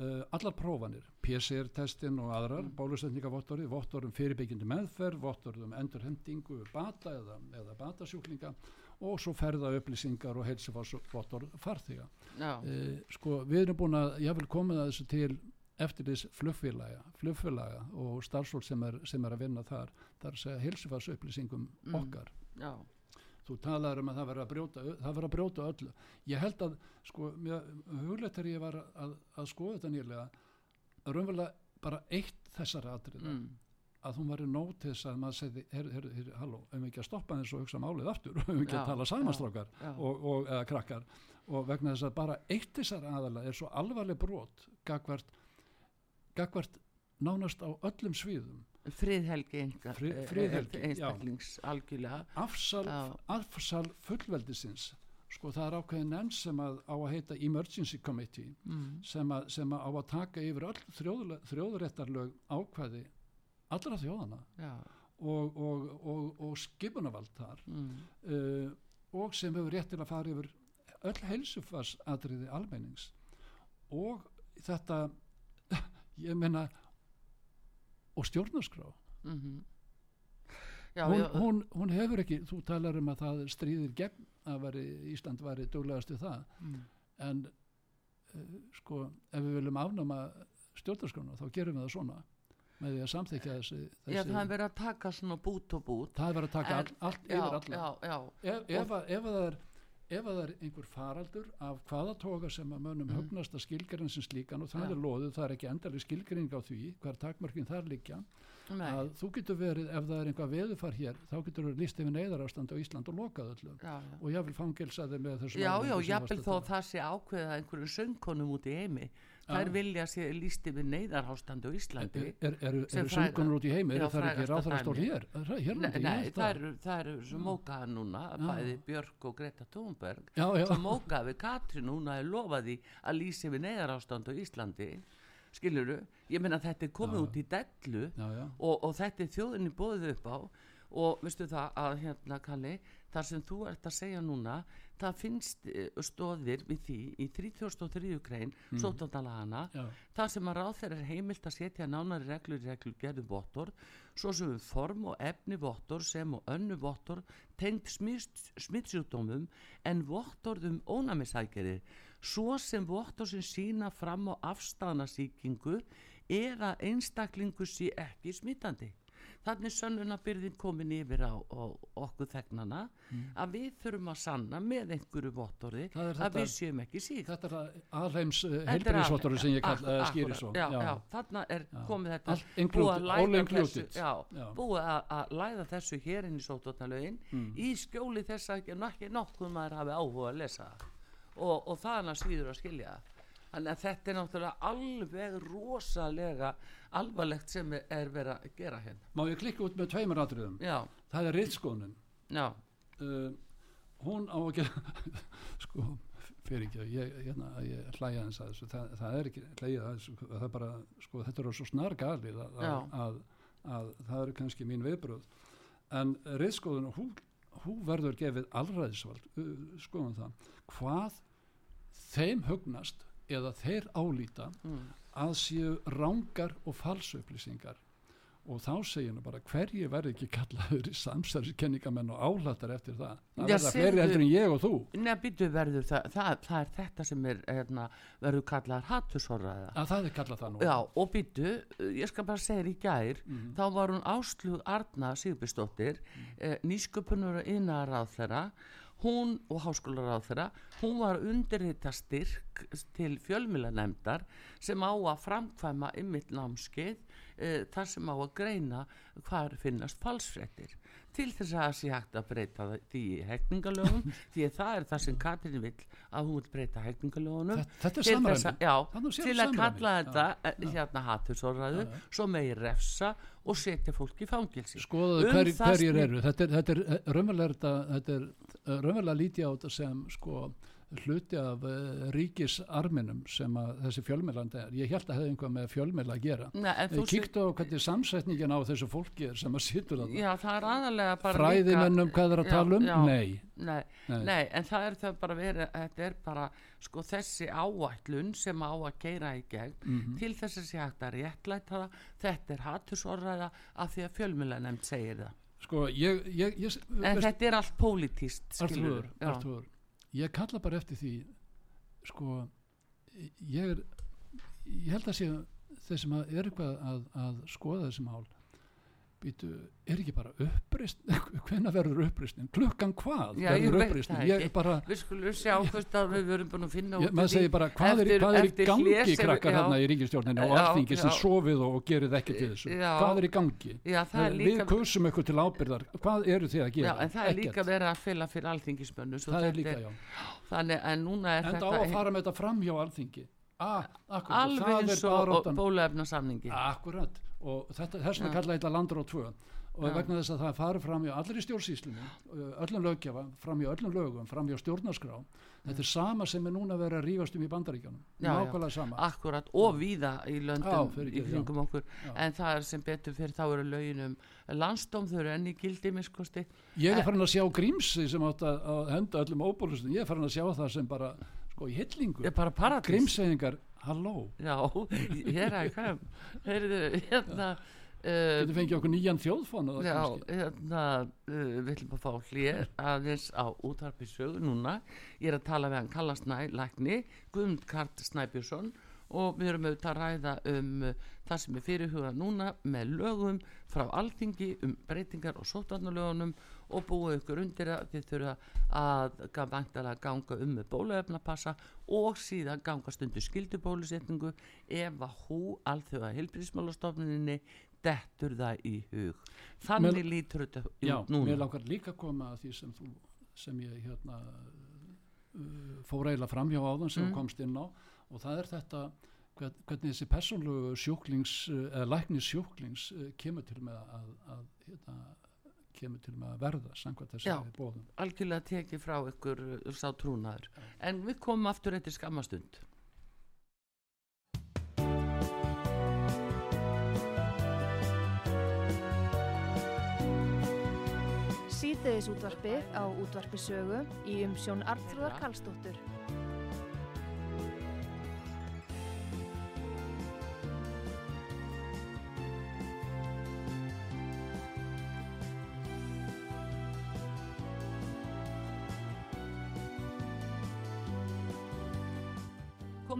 S2: uh, allar prófanir, PCR-testin og aðrar, mm. bólusetningavottori vottor um fyrirbyggjandi meðferð, vottor um endurhendingu, bata eða, eða batasjúklinga og svo ferða upplýsingar og heilsufársvottor farþiga
S1: Já,
S2: uh, sko við erum búin að ég vil koma þessu til eftir þess flugfélaga, flugfélaga og starfsfólk sem sem er að vinna þar þar að segja heilsufars upplýsingum
S1: Mm.
S2: okkar
S1: já,
S2: þú talar um að það verður að brjóta það verður að brjóta öllu. Ég held að sko, hugleitt þegar ég var að, að skoða þetta nýlega raunverulega bara eitt þessara atriða
S1: mm.
S2: að hún var í nót til þess að maður segi, heyrðu, heyrðu, heyrðu, halló, ef við ekki að stoppa þess og hugsa málið aftur, ef við ekki
S1: Já,
S2: að tala
S1: já,
S2: samanstrákar
S1: já.
S2: og, og eða krakkar. Og vegna þess að bara eitt þessar aðala er svo alvarleg brot gagvart, gagvart nánast á öllum sviðum
S1: friðhelgi enga,
S2: Frið-
S1: eh,
S2: friðhelgi,
S1: einstaklings algjörlega
S2: afsal,
S1: Já.
S2: afsal fullveldisins sko það er ákveðin nefn sem að á að heita Emergency Committee
S1: mm.
S2: sem að, sem að á að taka yfir öll þjóðréttarlög ákvæði allra þjóðana
S1: já,
S2: og, og, og, og skipunavald þar
S1: mm.
S2: uh, og sem hefur rétt til að fara yfir öll heilsufarsadriði almennings og þetta ég menna og stjórnarskrá.
S1: Mm já,
S2: hún,
S1: já,
S2: hún, hún hefur ekki, þú talar um að það stríðir gegn að veri, Ísland væri duglegast við það.
S1: Mm.
S2: en uh, sko ef við viljum afnama stjórnarskrána þá gerum við það svona með því að samþykja þessi, þessi
S1: já, það er verið að taka svona bút og bút.
S2: Það er verið að taka
S1: En-
S2: all, allt
S1: já,
S2: yfir alla.
S1: já, já,
S2: ef, ef, ef, að það er, ef að það er einhver faraldur af hvaða toga sem að mönnum
S1: Mhm.
S2: högnast að skilgrein sem slíkan og það
S1: Já.
S2: er loðið, það er ekki endalega skilgreining á því hver takmörkin þar liggja.
S1: Nei,
S2: að þú getur verið, ef það er einhvað veðufar hér þá getur þú líst yfir neyðarástand á Ísland og lokað öllu.
S1: Já, já.
S2: Og ég vil fangilsaði með þessum
S1: Já, já,
S2: varst
S1: þó
S2: að
S1: það sé ákveðið að einhverjum söngkonum út í heimi þær vilja sé líst yfir neyðarhástandi á Íslandi
S2: Er, er, er, eru söngkonur út í heimi,
S1: Já,
S2: eru það ekki ráðarastól hér? Hér
S1: Nei, nei
S2: held
S1: eru, sem mókaða núna bæði Björk og Greta Thunberg. Sem mókaði við Katrin hún hafi lofaði að lýsa yfir neyðarástand á Íslandi. Skiluru, ég meina þetta er komið
S2: Já.
S1: út í dellu
S2: Já, já,
S1: og, og þetta er þjóðinni bóðið upp á. Og veistu það að hérna Kalli þar sem þú ert að segja núna það finnst eh, stóðir við því í 33. grein mm. sótandalagana
S2: já,
S1: þar sem að ráð þeirra er heimilt að setja nánari reglur reglur gerðu vottor svo sem við form og efni vottor sem og önnu vottor tengt smittsjúkdómum en vottorðum ónæmisækjarir svo sem vottor sem sína fram á afstæðanasíkingu að einstaklingu sé ekki smittandi þannig sönnunabyrðin komin yfir á, á okkur þegnana að við þurfum að sanna með einhverju vottorði
S2: er
S1: að
S2: þetta-
S1: við séum ekki sík
S2: þetta er
S1: Þetta er
S2: heilbriðisvottur
S1: alveg-
S2: sem ég kall, uh, skýri svo
S1: já, já, þarna er
S2: Já.
S1: komið þetta búið að læða þessu já,
S2: Já.
S1: búið að, að læða þessu hér inn í sótotnalögin
S2: Mm.
S1: í skjóli þess að ekki, nokkuð maður hafi áhuga að lesa og, og það er hann að svíður að skilja það. Þannig að þetta er náttúrulega alveg rosalega alvarlegt sem er, er verið að gera hérna.
S2: Má ég klikka út með tveimur atriðum?
S1: Já,
S2: það er rittskónin
S1: já,
S2: uh, hún á að gera sko, fyrir ekki ég, hérna, ég hlæja þess að þessu. Það, það er ekki hlæja þessu. Það er bara, sko, þetta er svo snar galið að, að, að, að það eru kannski mín viðbröð en rittskóðun hún, hún verður gefið allræðisvald uh, skoðum það. Hvað þeim hugnast eða þeir álíta
S1: mm.
S2: að séu rángar og falsupplýsingar og þá segir nú bara hverju verður ekki kallaður í samsæðiskenningamenn og áhlatar eftir það? Það verða
S1: segðu-
S2: heldur en ég og þú.
S1: Nei, verður það, það, það er þetta sem er hérna, verður kallar hattusorraða
S2: að það er kallað það nú.
S1: Já, og býtu, ég skal bara segja í gær,
S2: Mhm.
S1: þá var hún Áslug Arna Sigurbjörnsdóttir, eh, nýsköpunur og innaráð þeirra, hún og háskólaráð þeirra, hún var undirrita styrk til fjölmilanemdar sem á að framkvæma ymmit námskeið eh, þar sem á að greina hvað finnast falsfrettir til þess að það sé hægt að breyta því í hekningalögum því að það er það sem Katrin vill að hún vil breyta hekningalögunum
S2: Þetta- þetta er samræmi.
S1: til að kalla þetta
S2: já.
S1: já, hérna hattursorraðu svo megi refsa og setja fólk í fangilsi
S2: skoðaðu
S1: Um
S2: hverjir, eru. Þetta er, er eh, raunverulega þetta- þetta er eh, raunverulega lítið á þetta sem sko hluti af uh, ríkisarminum sem að þessi fjölmjölandi er ég held að hefði einhvað með fjölmjöla að gera
S1: Nei, en þú
S2: kíktu á hvernig samsetningin á þessu fólki er sem að situr að
S1: já, það
S2: fræðimennum hvað er að
S1: Já,
S2: tala um?
S1: já.
S2: Nei,
S1: Nei,
S2: Nei.
S1: nei. en það er það bara verið, þetta er bara sko þessi áætlun sem á að keira í gegn
S2: Mhm.
S1: til þess að sé hægt að réttlæta það, þetta er hattursorraða af því að fjölmjöla nefnd segir það.
S2: Sko ég, ég, ég
S1: En
S2: veist-
S1: þetta er allt pólitíst,
S2: ég kalla bara eftir því sko ég er ég held að sé þeir sem að er eitthvað að, að skoða þessi mál býtu, er ekki bara uppreist hvenna verður uppreistin, klukkan hvað
S1: Já,
S2: verður uppreistin, ég
S1: ekki.
S2: bara
S1: Við skulum sjá hvort að við verum búin að finna út
S2: maður segir bara, hvað er,
S1: eftir-
S2: hvað er í gangi
S1: hlé sem-
S2: krakkar
S1: já.
S2: hérna í ríkistjórninu og alþingi sem sofið og gerið ekki til þessu.
S1: Já.
S2: hvað er í gangi?
S1: Er
S2: við
S1: líka,
S2: kursum ykkur til ábyrðar hvað eru þið að gera?
S1: En það er líka
S2: Ekkert.
S1: verið að fylla fyrir alþingismönnu
S2: það er
S1: þetta
S2: líka, já.
S1: Þannig en núna er
S2: enda á
S1: þetta
S2: að fara með þetta fram hjá alþingi ah, akkurat,
S1: alveg eins og bólefna samningi
S2: Akkurat, og þetta, þess
S1: Já.
S2: kalla þetta landur á tvö. Og
S1: Já.
S2: vegna þess að það fari fram hjá allir í stjórnsýslunni öllum lögjafa, fram hjá öllum lögum fram hjá stjórnarskrá. Þetta er sama sem er núna verið að rífast um í bandaríkjanum
S1: Já, já.
S2: nákvæmlega sama.
S1: Akkurat og víða í löndum
S2: Já,
S1: í kringum okkur.
S2: Já.
S1: en það er sem betur fyrir þá eru lögin um landsdóm þau eru enn í gildi miskosti
S2: ég er farin að sjá grímsi sem átt að, að henda öllum óbúlustum, ég er farin að sjá það sem bara sko í hillingu,
S1: er bara paradís.
S2: Grímseyingar halló,
S1: já, hér er hvað heyrðu, hérna uh,
S2: getur fengið okkur nýjan þjóðfón
S1: Já, hérna, uh, við ætlum að fá hlýr aðeins á útvarpi sögu núna. Ég er að tala við hann Kalla Snæ, lækni, Guðmund Kart Snæbjörnsson. Og við erum auðvitað að ræða um uh, það sem er fyrirhugað núna með lögum frá alþingi um breytingar og sótvarnalögunum og búið ykkur undir að þið þurfa að ga- væntanlega ganga um með bólaefnapassa og síðan ganga stundu skildubólusetningu ef að hú alþjóða heilbríðismálastofnuninni dettur það í hug. Þannig
S2: Mér-
S1: lítur þetta
S2: Já,
S1: núna.
S2: mér langar líka að koma að því sem þú sem ég hérna uh, fór eiginlega fram hjá áðan sem
S1: Mm.
S2: komst inn á og það er þetta hvern, hvernig þessi persónlegu sjúklings uh, eða læknis sjúklings uh, kemur til með að, að hérna, kemur til með að verða samkvæmt
S1: Já.
S2: þessi bóðum
S1: algjörlega tekið frá ykkur uh, sá trúnaður en við komum aftur eftir skammastund
S3: Síðdeðis útvarpið á útvarpi sögu í umsjón Arnþróðar Karlsdóttur.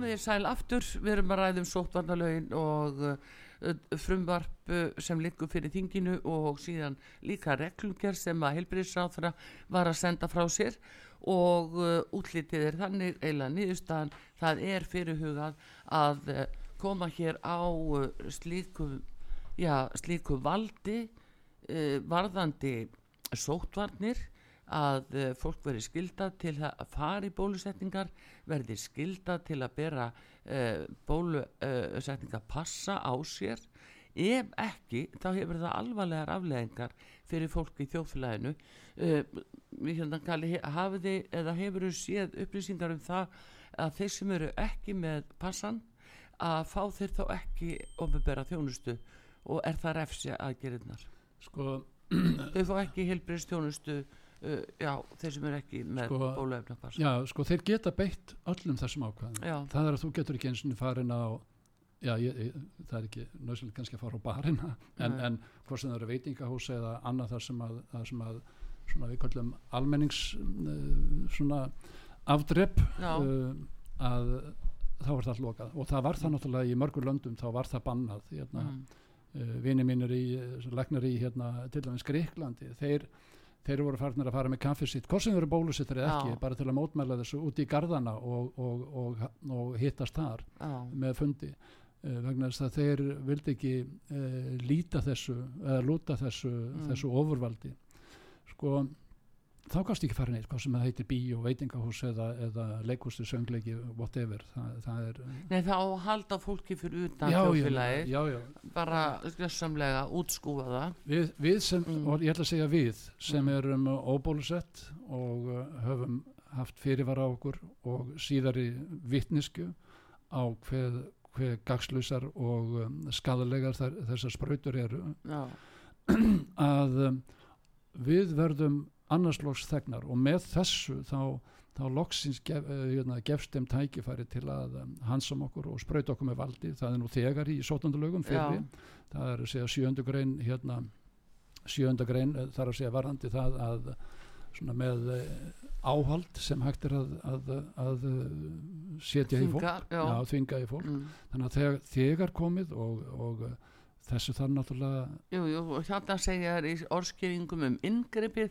S1: Komið þér sæl aftur. Við erum að ræða um sóttvarnalögin og uh, frumvarp sem liggur fyrir þinginu og síðan líka reglumger sem að heilbríðsráþra var að senda frá sér. Og útlítið er þannig eiginlega nýðustan það er fyrirhugað að koma hér á slíku, já, slíku valdi varðandi sótvarnir að uh, fólk veri skildað til að fara í bólusetningar verði skildað til að bera uh, bólusetninga passa á sér. Ef ekki þá hefur það alvarlegar afleðingar fyrir fólk í þjóðfélaginu. Uh, hefur þau séð upplýsingar um það að þeir sem eru ekki með passan að fá þeir þá ekki ofubera þjónustu? Og er það refsi aðgerinnar
S2: sko
S1: þau fá ekki helbriðstjónustu uh, já, þeir sem er ekki með sko, bóluefnapass
S2: Já, sko þeir geta beitt öllum þessum ákvæðum.
S1: Já.
S2: það er að þú getur ekki eins og farin á já, ég, ég, það er ekki nöðslega kannski að fara á barina en, en hvort sem það eru veitingahús eða annað þar sem að, þar sem að svona við kallum almennings uh, svona afdrepp uh, að þá var það lokað. Og það var það náttúrulega í mörgur löndum þá var það bannað hérna, mm. vini mínir í, legnar í hérna, til dæmis Greiklandi þeir þeir voru farnir að fara með kaffið sitt hvort sem þeir eru bólusittir eða ekki, bara til að mótmæla þessu út í gardana og, og, og, og hittast þar
S1: Já.
S2: með fundi uh, vegna þess að þeir vildi ekki uh, líta þessu eða lúta þessu, mm. þessu ofurvaldi sko þá kannst ekki fara neitt, hvað sem það heitir bíó, veitingahús eða, eða leikustu, söngleiki whatever, það, það er
S1: Nei þá halda fólki fyrir utan þjóðfélagi bara skjössamlega útskúfa það
S2: Við, við sem, mm. og ég ætla að segja við sem mm. erum óbólusett og uh, höfum haft fyrirvara á okkur og síðari vittnisku á hver, hver gagslusar og um, skadalegar þessar spröytur eru
S1: Já.
S2: að um, við verðum annarslóks þegnar og með þessu þá, þá loksins gef, hérna, gefst þeim tækifæri til að um, hansam okkur og spröyt okkur með valdi. Það er nú þegar í sótandalögum fyrir það er að segja sjöndu grein hérna, sjöndu grein þar að segja varandi það að svona með áhald sem hægt er að, að, að setja
S1: þvinga,
S2: í fólk.
S1: Já,
S2: þvinga í fólk.
S1: Mm.
S2: þannig að þegar, þegar komið og, og þessu þarf náttúrulega
S1: Jú, jú, og hérna segja þær í orðskýringum um inngripið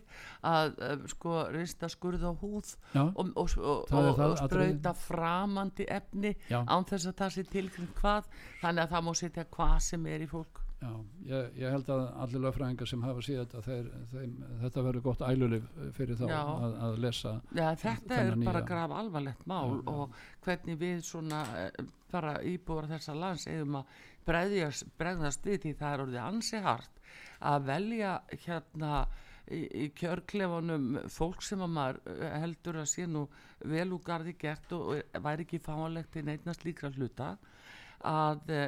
S1: að uh, sko rista skurð á húð
S2: Já,
S1: og, og, og, og
S2: það
S1: sprauta framandi efni
S2: Já.
S1: án þess að það sé tilkring hvað. Þannig að það má setja hvað sem er í fólk.
S2: Já, ég, ég held að allir lögfræðingar sem hafa síðan þetta þeir, þeim, þetta verður gott ælulif fyrir þá að, að lesa
S1: Já, þetta er bara graf alvarlegt mál og hvernig við svona eh, bara íbúar þessa lands eigum að bregðast, bregðast við því það er orðið ansi hart að velja hérna í, í kjörklefanum fólk sem að maður eh, heldur að sé nú vel úr gardi gert og og væri ekki fáanlegt í neitna slíkra hluta að e,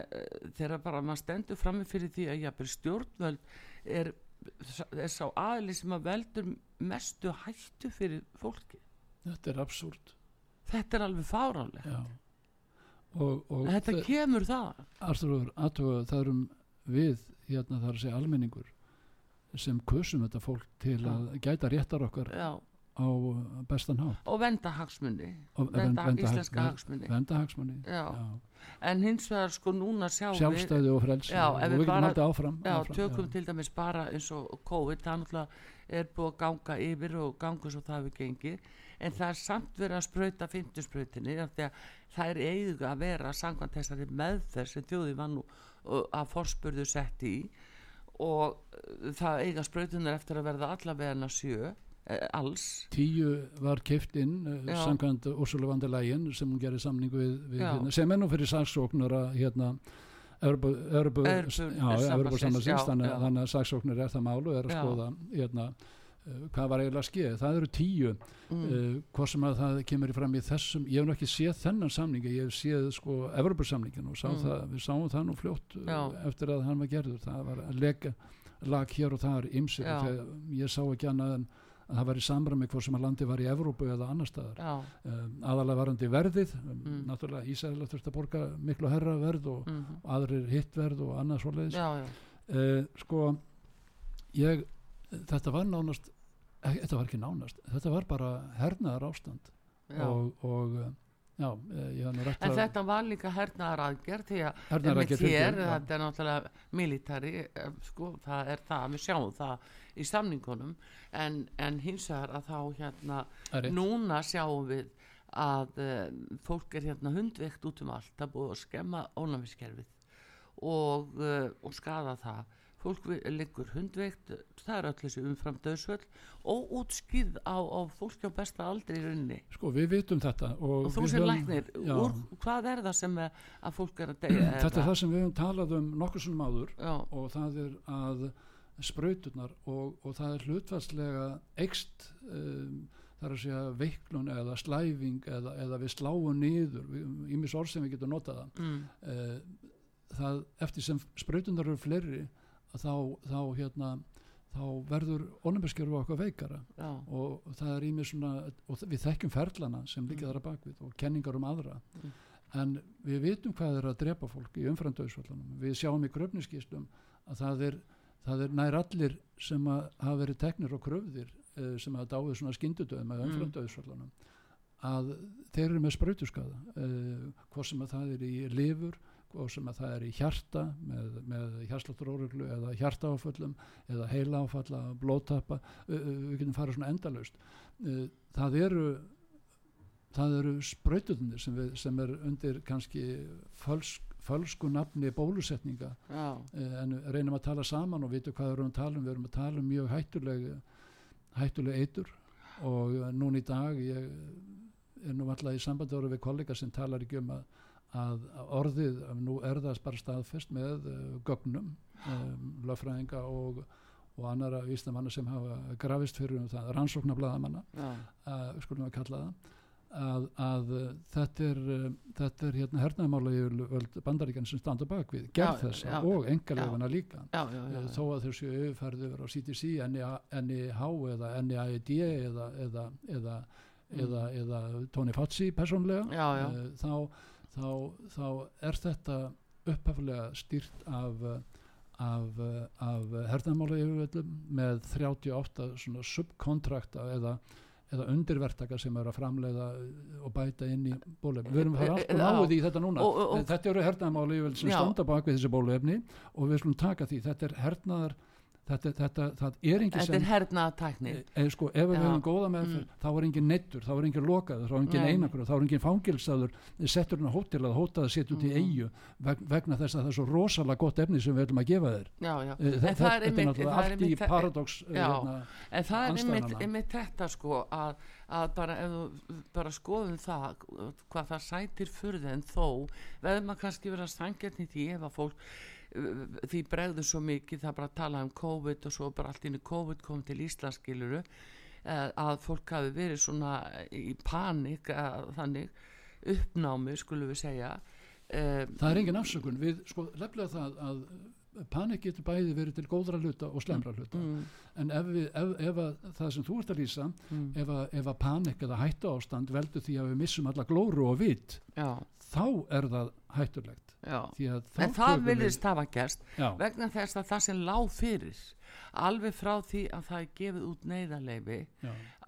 S1: þegar bara maður stendur frammi fyrir því að jafnvel stjórnvöld er, er sá aðli sem að veldur mestu hættu fyrir fólki
S2: Þetta er absúrt
S1: þetta er alveg fáránlegt.
S2: Já og, og
S1: þetta
S2: þe-
S1: kemur það
S2: Arþrúður, aðtuga það erum við hérna þar að segja almenningur sem kusum þetta fólk til
S1: Já.
S2: að gæta réttar okkar
S1: já,
S2: á bestan hátt.
S1: Og venda hagsmunni
S2: Og
S1: venda,
S2: vernda
S1: íslenska
S2: hag-
S1: hagsmunni
S2: venda hagsmunni
S1: Já. En hins vegar sko núna sjáum við
S2: sjálfstæði og frelsi.
S1: Já,
S2: og við getum haldið áfram,
S1: já,
S2: áfram
S1: tökum til dæmis bara eins og COVID það náttúrulega er búið að ganga yfir og ganga svo það við gengi en það er samt verið að því að það er eiga að vera samkvæmt þessari meðferð sem þjóði var nú að forspurðu sett í. Og það eiga sprautunar eftir að verða allavega sjö. eh, alls.
S2: Tíu var keift inn uh, samkvæmt Úrsula lægin sem hún gerir samningu við, við hérna, sem nú fyrir saksóknara hérna Örbu, örbu,
S1: sambandsins,
S2: Evrópu sambandsins,
S1: já,
S2: þannig, að saksóknir er það málu er að
S1: Já.
S2: skoða hérna, uh, hvað var eiginlega skeið. Það eru tíu
S1: mm,
S2: uh, hvað sem að það kemur fram í þessum ég hef nú ekki séð þennan samningi ég hef séð sko Evropasamningin og sá
S1: Mm.
S2: það, við sáum það nú fljótt eftir að hann var gerður. Það var að lega lag hér og þar ymsir ég sá ekki annað en að það var í samræmi hvort sem að landi var í Evrópu eða annar staðar. Um, aðalega varandi verðið um,
S1: Mm.
S2: náttúrulega Ísæðilega þurfti að borga miklu herra verð og
S1: mm,
S2: aðrir hitt verð og annað svoleiðis.
S1: Já, já.
S2: Uh, sko ég, þetta var nánast eh, þetta var ekki nánast, þetta var bara hernaðar ástand
S1: já,
S2: og, og eh, já, eh,
S1: En þetta var líka hernaðar aðgerð því að
S2: Hernaðaraðgerð
S1: hér, þetta er náttúrulega militari, sko, það er það, við sjáum það í samningunum en, en hins vegar að þá hérna,
S2: rétt.
S1: núna sjáum við að uh, fólk er hérna hundveikt út um allt, er búið að skemma ónæmiskerfið og, uh, og skada það. Fólk liggur hundveikt það er öll þessi umfram döðsvöld og útskýð á, á fólki á besta aldri í rauninni.
S2: Sko við vitum þetta og,
S1: og þú sem læknir, úr, hvað er það sem er, að fólk er að deyja
S2: þetta er það sem við höfum talað um nokkur sem áður
S1: já,
S2: og það er að sprauturnar og, og það er hlutvarslega ekst um, það er að segja veiklun eða slæfing eða, eða við sláum niður ímis orð sem við getum notað það.
S1: Mm,
S2: uh, það eftir sem sprauturnar eru fleiri að þá, þá hérna þá verður ónæmiskerfi okkar veikara.
S1: Já,
S2: og það er svona og við þekkjum ferlana sem líka þar að bakvið og kenningar um aðra.
S1: Mm.
S2: en við vitum hvað er að drepa fólk í umframdauðsvöldunum við sjáum í kröfniskíslum að það er, það er nær allir sem að hafa verið teknir og kröfðir eh, sem að dáið svona skyndudöðum eða
S1: Mm.
S2: umframdauðsvöldunum að þeir eru með sprautuskaða uh, hvort sem að það er í lifur hvort sem að það er í hjarta með, með hjarslátturóruglu eða hjartaáföllum eða heila áfalla, blóttappa uh, uh, við getum farið svona endalaust uh, það eru það eru sprautunir sem, sem er undir kannski fölsk, fölsku nafni bólusetninga. Uh, en reynum að tala saman og vitum hvað við erum að tala um. Við erum að tala um mjög hættuleg hættuleg eitur. Og uh, núna í dag ég er nú alltaf í sambandi orðið við kollega sem talar ekki um að, að að orðið, að nú er það bara staðfest með uh, gögnum um, löffræðinga og, og annara vísnamanna sem hafa grafist fyrir um það, rannsóknarblaðamanna
S1: já,
S2: uh, skulum við kalla það að, að uh, þetta er uh, þetta er hérna hernaðmála bandaríkan sem standa bak við, gerð
S1: já,
S2: og engalefana líka
S1: já, já, já,
S2: Eh, þó að séu yfirfærið yfir á CTC, NIH eða NIAID eða, eða, eða, eða, eða Tony
S1: Mm. Já.
S2: eh, þá, þá, þá er þetta upphaflega stýrt af af, af hernaðmála yfirvöldum með 38 svona subkontrakta eða eða undirvertaka sem er að framleiða og bæta inn í bólefni. Við erum að fara allt og náðu því í þetta núna.
S1: Og- og-
S2: þetta eru hernaðarmáli sem standa bak við þessi bólefni og við skulum taka því. Þetta er hernaðar, þetta, þetta, það er engin
S1: þetta er hernaðatækni
S2: e, sko, ef við
S1: Já.
S2: höfum góða meðferð þá er engin neittur, þá er engin lokaður þá er engin einakur, þá er engin fangilsaður settur hann á hótel að hóta að setja út í
S1: Mhm.
S2: eigu veg, vegna þess að það er svo rosalega gott efni sem við ætlum að gefa þér.
S1: Já, já.
S2: E, þetta
S1: það er
S2: náttúrulega
S1: það
S2: allt í
S1: það-
S2: paradox hérna,
S1: en það er einmitt, þetta sko að, að bara ef þú bara skoðum það hvað það sætir fyrir en þó veður maður kannski vera sangjarni því ef að fólk því bregður svo mikið það bara að tala um COVID og svo bara allt inn í COVID kom til Íslands skiluru að fólk hafi verið svona í panik að, þannig uppnámi skulum við segja. Um,
S2: það er engin afsökun. Við sko lefnilega það að panik getur bæði verið til góðra hluta og slemra hluta.
S1: Mm,
S2: en ef, við, ef, ef að það sem þú ert að lýsa
S1: mm,
S2: ef að, ef að panik eða hættu ástand veldur því að við missum alla glóru og vit
S1: já,
S2: þá er það hættulegt
S1: en það vilist hafa gerst
S2: já,
S1: vegna þess að það sem lág fyrir alveg frá því að það er gefið út neyðarleifi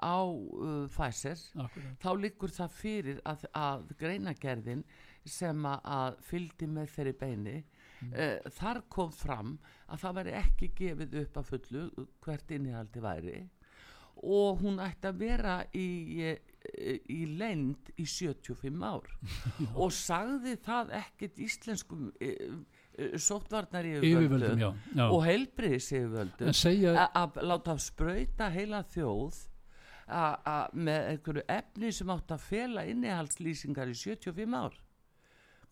S1: á uh, Pfizer
S2: akkurat.
S1: þá liggur það fyrir að, að greinagerðin sem að, fylgdi með þeirri beini uh, þar kom fram að það væri ekki gefið upp að fullu hvert innihaldi væri og hún ætti að vera í, í, í lend í 75 ár og sagði það ekkert íslenskum uh, uh, sóttvarnar
S2: yfirvöldum, já, já.
S1: og heilbriðis yfirvöldum
S2: segja,
S1: að láta sprauta heila þjóð a- a- með einhverju efni sem átt að fela innihaldslýsingar í 75 ár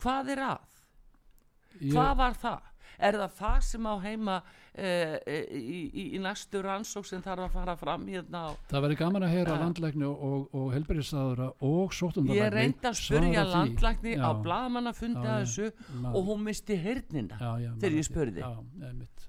S1: hvað er að?
S2: ég,
S1: hvað var það? Er það það sem á heima e, e, í, í, í næstu rannsók sem þarf að fara fram hérna á
S2: það væri gaman að heyra
S1: Ja.
S2: landlækni og, og, helbriðsaðura og sóttundarlækni
S1: ég reyndi að spurja landlækni á
S2: Já. Já,
S1: að
S2: já.
S1: þessu og hún misti hernina
S2: já, já,
S1: þegar ég spurði.
S2: já,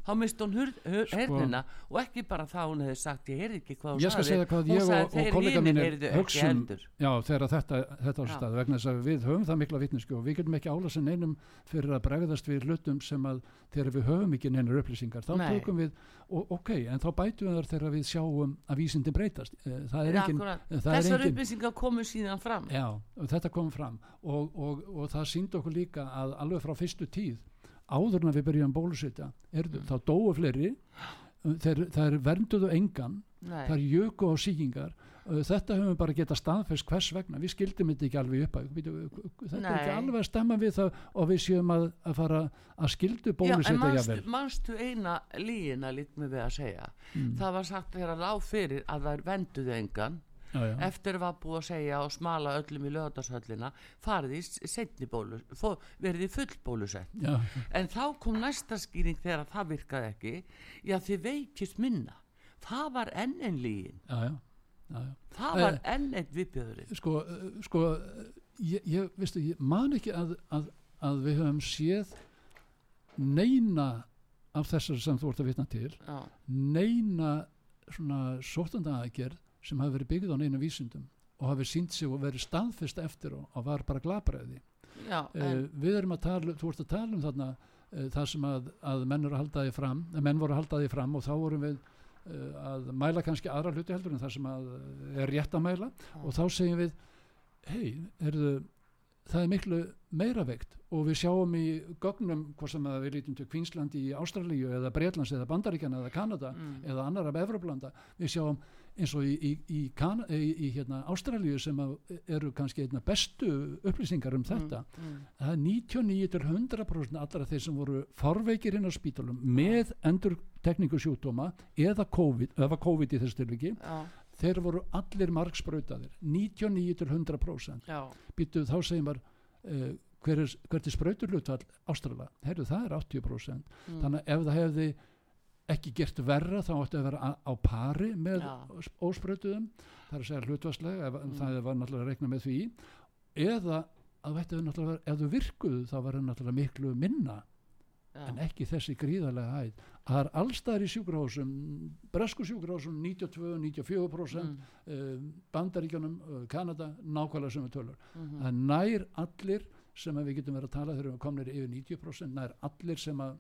S1: þá misti hún hur, hur,
S2: Sko-
S1: hernina og ekki bara það hún hefði sagt ég heyrði ekki hvað hún sagði hún sagði þeir
S2: mínir
S1: heyrðu ekki heldur
S2: já, þegar þetta, þetta
S1: Já.
S2: stað vegna þess að við höfum það mikla vitnesku og við getum ekki ála sem neinum fyrir að bregðast við hlutum sem að þegar við höfum ekki neinar upplýsingar þá
S1: Nei.
S2: tökum við, og, ok, en þá bætum við þar þegar við sjáum að vísindin breytast Eh, það er engin, er
S1: þessar
S2: engin
S1: upplýsingar komu síðan fram
S2: Já, þetta kom fram og, og, og það síndi okkur líka að alveg frá fyrstu tíð áður en við byrjum bólusetja erðu,
S1: Mm.
S2: þá dóu fleiri þeir, þeir vernduðu engan
S1: Nei.
S2: er jöku á síkingar þetta höfum við bara geta staðfest hvers vegna. Við skildum þetta ekki alveg upp að- Bíddu, þetta er ekki
S1: Nei.
S2: alveg að stemma við það og við séum að, að fara að skildu
S1: Já, en
S2: bólusetja
S1: manstu,
S2: jafnvel.
S1: manstu eina líina lít mig við að segja?
S2: Mm.
S1: það var sagt þegar lág fyrir að þær venduðu engan.
S2: Já, já.
S1: eftir var búið að segja og smala öllum í lögatarsöllina farið í setni bólu fó, verið í full bólusett
S2: Já,
S1: en þá kom næsta skýring þegar það virkaði ekki. Já þið veikist minna. Það var enn einn lígin
S2: já, já,
S1: það
S2: Eh,
S1: var enn einn viðbjöðurinn
S2: sko, uh, sko uh, ég, ég, veistu, ég man ekki að, að, að við höfum séð neina af þessar sem þú ert að vitna til
S1: já,
S2: neina svona sóttandaðagerð sem hafi verið byggð á neina vísindum og hafi sínt sig og verið staðfest eftir og, og var bara glabræði
S1: en,
S2: við erum að tala, þú ert að tala um þarna uh, það sem að, að menn menn voru að halda því fram og þá vorum við að mæla kannski aðra hluti heldur en það sem er rétt að mæla og þá segjum við hei, erðu það er miklu meira veikt og við sjáum í gögnum hvað sem við lítum til Queensland í Ástralíu eða Breitlands eða Bandaríkjana eða Kanada
S1: Mm.
S2: eða annar af Evroplanda við sjáum eins og í, í, í, kan, í, hérna, Ástralíu sem eru kannski einna bestu upplýsingar um þetta.
S1: Mm,
S2: það er 99 til 100% allra þeir sem voru farveikir inn á spítalum með endur tekníku sjúkdóma eða COVID, COVID í þessu tilviki.
S1: Já,
S2: þeir voru allir margsprautaðir 99 til 100%
S1: já,
S2: býtu þá segir maður uh, hver er, hvert er sprauturlutfall Ástrala, herru það er 80%
S1: mm,
S2: þannig að ef það hefði ekki gert verra þá ætti að vera á, pari með
S1: Já.
S2: ósprautuðum það er að segja hlutvarslega ef,
S1: Mm.
S2: það var náttúrulega að reikna með því eða að þetta er náttúrulega ef þú virkuðu þá var það náttúrulega miklu minna
S1: já,
S2: en ekki þessi gríðarlega hæð það er allstaðar í sjúkrahúsum bresku sjúkrahúsum 92-94%
S1: mm,
S2: mm. bandaríkjunum, uh, Kanada nákvæmlega sem við tölur
S1: mhm,
S2: það nær allir sem við getum verið að tala þegar við komnir yfir 90% nær allir sem að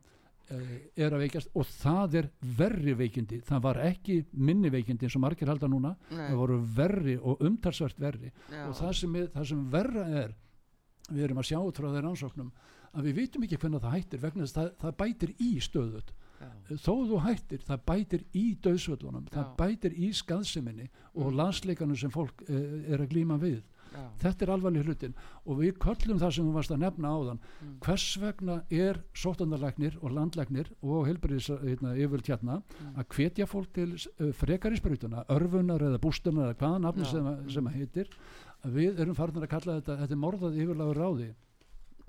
S2: er að veikjast og það er verri veikindi, það var ekki minni veikindi eins og margir halda núna.
S1: Nei,
S2: það voru verri og umtalsvert verri.
S1: Já,
S2: og það sem, er, það sem verra er við erum að sjá út frá þeir ansóknum að við vitum ekki hvernig það hættir vegna þess að það, það bætir í stöðut
S1: já,
S2: þó þú hættir, það bætir í döðsvöldunum, það bætir í skaðseminni og
S1: Mm.
S2: landsleikanum sem fólk uh, er að glíma við
S1: já,
S2: þetta er alvarleg hlutin og við köllum það sem þú varst að nefna áðan.
S1: Mm.
S2: hvers vegna er sóttandarlegnir og landlegnir og heilbriðis hérna, yfirvöld hérna
S1: Mm.
S2: að hvetja fólk til uh, frekari sprutuna örfunar eða bústunar eða hvaða nafni sem, sem að heitir? Að við erum farin að kalla þetta þetta er morðað yfirlagur ráði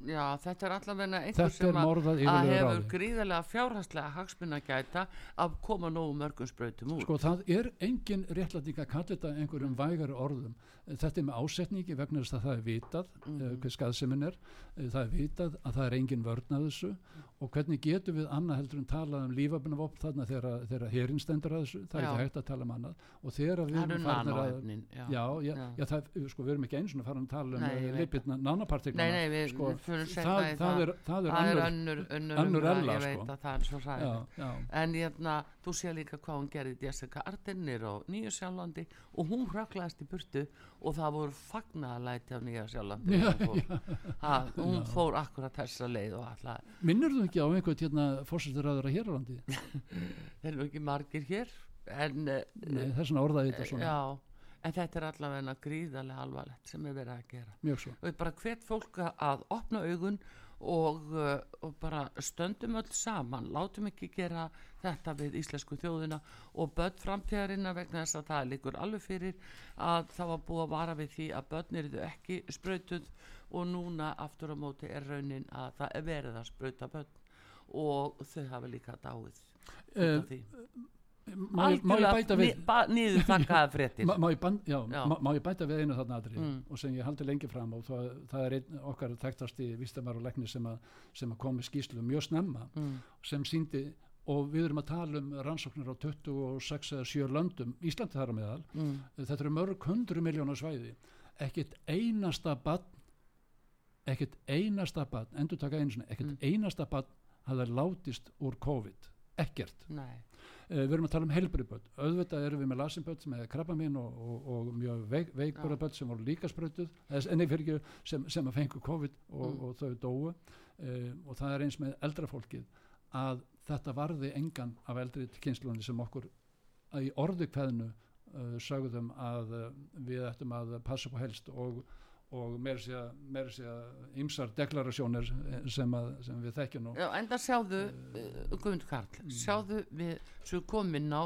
S1: já, þetta er allavega einhver
S2: er
S1: sem að hefur gríðarlega fjárhagslega hagsmuna gæta að koma nógu mörgum sprautum út
S2: Sko það er engin réttlæting að kalla þetta einhverjum vægari orðum. Þetta er með ásetningi vegna þess að það er vitað mm
S1: Mhm.
S2: hver skaðseminn er. Eh, Það er vitað að það er engin vörn að þessu og hvernig getum við annað heldur en talað um lífabunavopn þarna þegar, þegar herinn stendur að þessu. Það er
S1: Já.
S2: ekki hægt að tala um annað. Og þegar við erum farnir að...
S1: já.
S2: Já, já, það, sko, við erum ekki eins og farin að tala um
S1: nei, nei, við,
S2: sko,
S1: við fyrir
S2: það, það, er, það er
S1: það er
S2: annur,
S1: önnur, önnur,
S2: önnur ella,
S1: ég veit
S2: sko.
S1: að það er svo
S2: já.
S1: en hérna, þú sé líka hvað hún gerði Jessica Ardenir á Nýja Sjálflandi og hún röklaðist í burtu og það voru fagnaðalæti á Nýja Sjálflandi
S2: Já,
S1: ha, hún
S2: Já.
S1: fór akkurat þessa leið og alltaf,
S2: Minnur þú ekki á einhvern hérna fórsættiræður að hér á landi?
S1: þeir eru ekki margir hér en eh,
S2: Nei, þess vegna orðaði þetta svona.
S1: já, en þetta er allavega gríðarlega alvarlegt sem er verið að gera.
S2: Mjög svo.
S1: og ég bara hvet fólk að opna augun og, uh, og bara stöndum öll saman, látum ekki gera þetta við íslensku þjóðina. Og börn framtíðarina vegna þess að það líkur alveg fyrir að það var búið að vara við því að börn eru ekki sprautuð. Og núna aftur á móti er raunin að það er verið að sprauta börn. Og þau hafa líka dáið
S2: Uh. Má, ég- bæta við?
S1: niður þakkaða fréttir.
S2: Má, má. Má, ég bæta við einu þarna aðri
S1: Mm.
S2: og sem ég haldi lengi fram og það, það er einn okkar þekktasti vístamar og leikni sem, að, sem að kom með skýslu mjög snemma
S1: mm,
S2: sem síndi og við erum að tala um rannsóknir á 26 eða 7 löndum Íslandi þar á meðal.
S1: Mm,
S2: þetta eru mörg hundru miljónar svæði. Ekkert einasta bann ekkert einasta bann endur taka einu sinni, ekkert
S1: Mm.
S2: einasta bann hafa látist úr COVID. Ekkert.
S1: Nei,
S2: við erum að tala um heilbriböld auðvitað erum við með lasinböld sem er krabbamin og, og, og mjög veik, veikbara böld sem voru líka fyrir ekki sem, sem að fengu COVID og,
S1: Mm.
S2: og þau dóu. Uh, og það er eins með eldra fólkið að þetta varði engan af eldri kynnslunni sem okkur í orðu kveðnu uh, sögðum að uh, við ættum að passa på helst og, og meira sé að- ymsar deklarasjónir eh, sem, að, sem við þekkjum nú
S1: Já, enda sjáðu uh, Guðmund Karl, sjáðu við svo komin á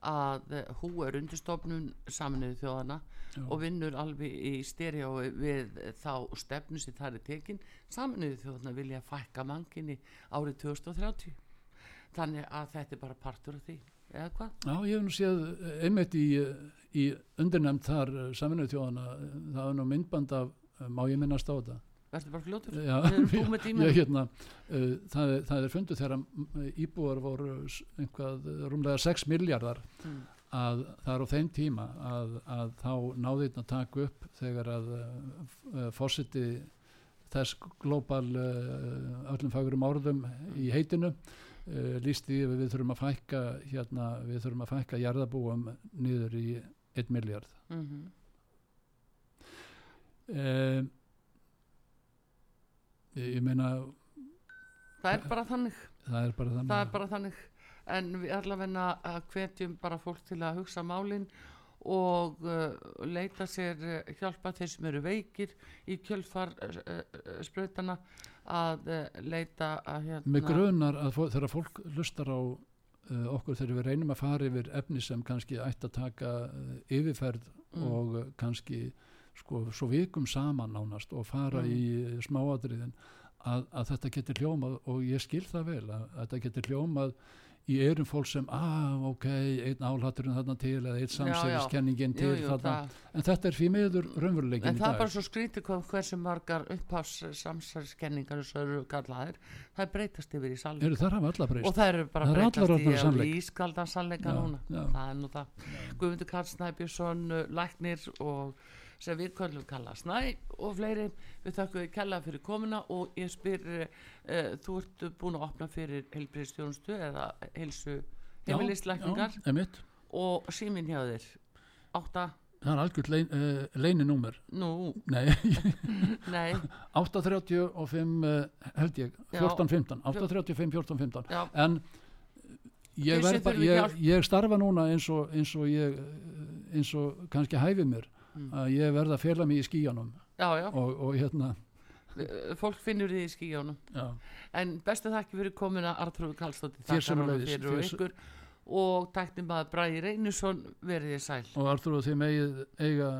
S1: að uh, hú er undirstofnun saminuðu þjóðana
S2: Já.
S1: og vinnur alveg í stereo við þá stefnu sem það er tekin saminuðu þjóðana vilja fækka manginni árið 2030 þannig að þetta er bara partur af því eða hvað?
S2: Já, ég hef nú séð eh, einmitt í, eh, í undirnefnd þar saminuð þjóðana, eh, það er nú myndband af, eh, má ég minnast á þetta?
S1: Verður bara fljótur?
S2: Já,
S1: Við
S2: ég, hérna, uh, það, er- það er fundið þegar íbúar voru einhvað eh, rúmlega 6 miljardar
S1: Mm.
S2: að það er á þeim tíma að, að þá náði þetta að taka upp þegar að uh, fórsiti þess glóbal uh, öllum fagurum orðum í heitinu uh, lísti yfir við þurfum að fækka hérna, við þurfum að fækka jarðabúum niður í 1 miljard
S1: Mm -hmm.
S2: uh, ég, meina
S1: Það er bara þannig.
S2: það er bara þannig.
S1: Er bara þannig. En við allavegna hvetjum bara fólk til að hugsa málin og uh, leita sér uh, hjálpa þeir sem eru veikir í kjölfar uh, uh, sprautana að leita að hérna
S2: Með grunar að þegar fólk lustar á okkur þegar við reynum að fara yfir efni sem kannski ætti að taka uh, yfirferð
S1: Mm.
S2: og kannski sko svo vikum saman nánast og fara
S1: Mm.
S2: í uh, smáadriðin að, að þetta getur hljómað og ég skil það vel að, að þetta getur hljómað í erum fólk sem, ah, ok, einn álhatturinn þarna til eða einn samsæðiskenningin til
S1: jú, jú,
S2: þarna,
S1: það,
S2: en þetta er fyrir miður raunveruleikin
S1: en það er bara svo skrítið hvað hversu margar upphás eru kallaðir það er breytast yfir í
S2: alla
S1: og það eru bara
S2: Það
S1: breytast í ískaldan sannleika núna.
S2: já.
S1: það er nú það. Guðmundur Karl Snæbjörnsson, uh, Læknir og sem við köllum kalla Snæ og fleiri, við þakkum við kella fyrir komuna og ég spyr uh, þú ert búin að opna fyrir heilbriðstjónustu eða heilsu
S2: einmitt.
S1: og símin hjá þér. Átta,
S2: það er algjört lein, uh, leininúmer
S1: nú,
S2: nei,
S1: nei.
S2: 835 uh, held ég,
S1: Já.
S2: 14-15 835, 14-15
S1: já,
S2: en ég, verð ég, ég starfa núna eins og, eins og ég eh, eins og kannski hæfi mér
S1: Mm.
S2: að ég verð að fela mig í skíjanum og, og hérna.
S1: Fólk finnur því í skíjónum
S2: já,
S1: en bestu þakki fyrir komuna
S2: sömuleiðis,
S1: fyrir og og tæknum maður Bræði Reynisson verið þið sæl.
S2: Og Artur þið megið eiga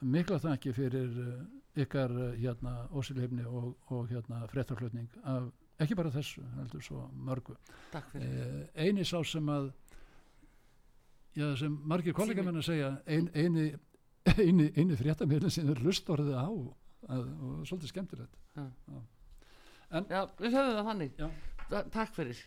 S2: mikla þakki fyrir uh, ykkar uh, hérna ósilhefni og, og hérna fréttarflutning af ekki bara þessu, heldur svo mörgu. Eh, eini sá sem að já, sem margir kollega
S1: Tími.
S2: menn að segja ein, eini, eini, eini fréttamilin sem er lustorðið á að, og svolítið skemmtilegt.
S1: Já, við höfum það þannig. Takk fyrir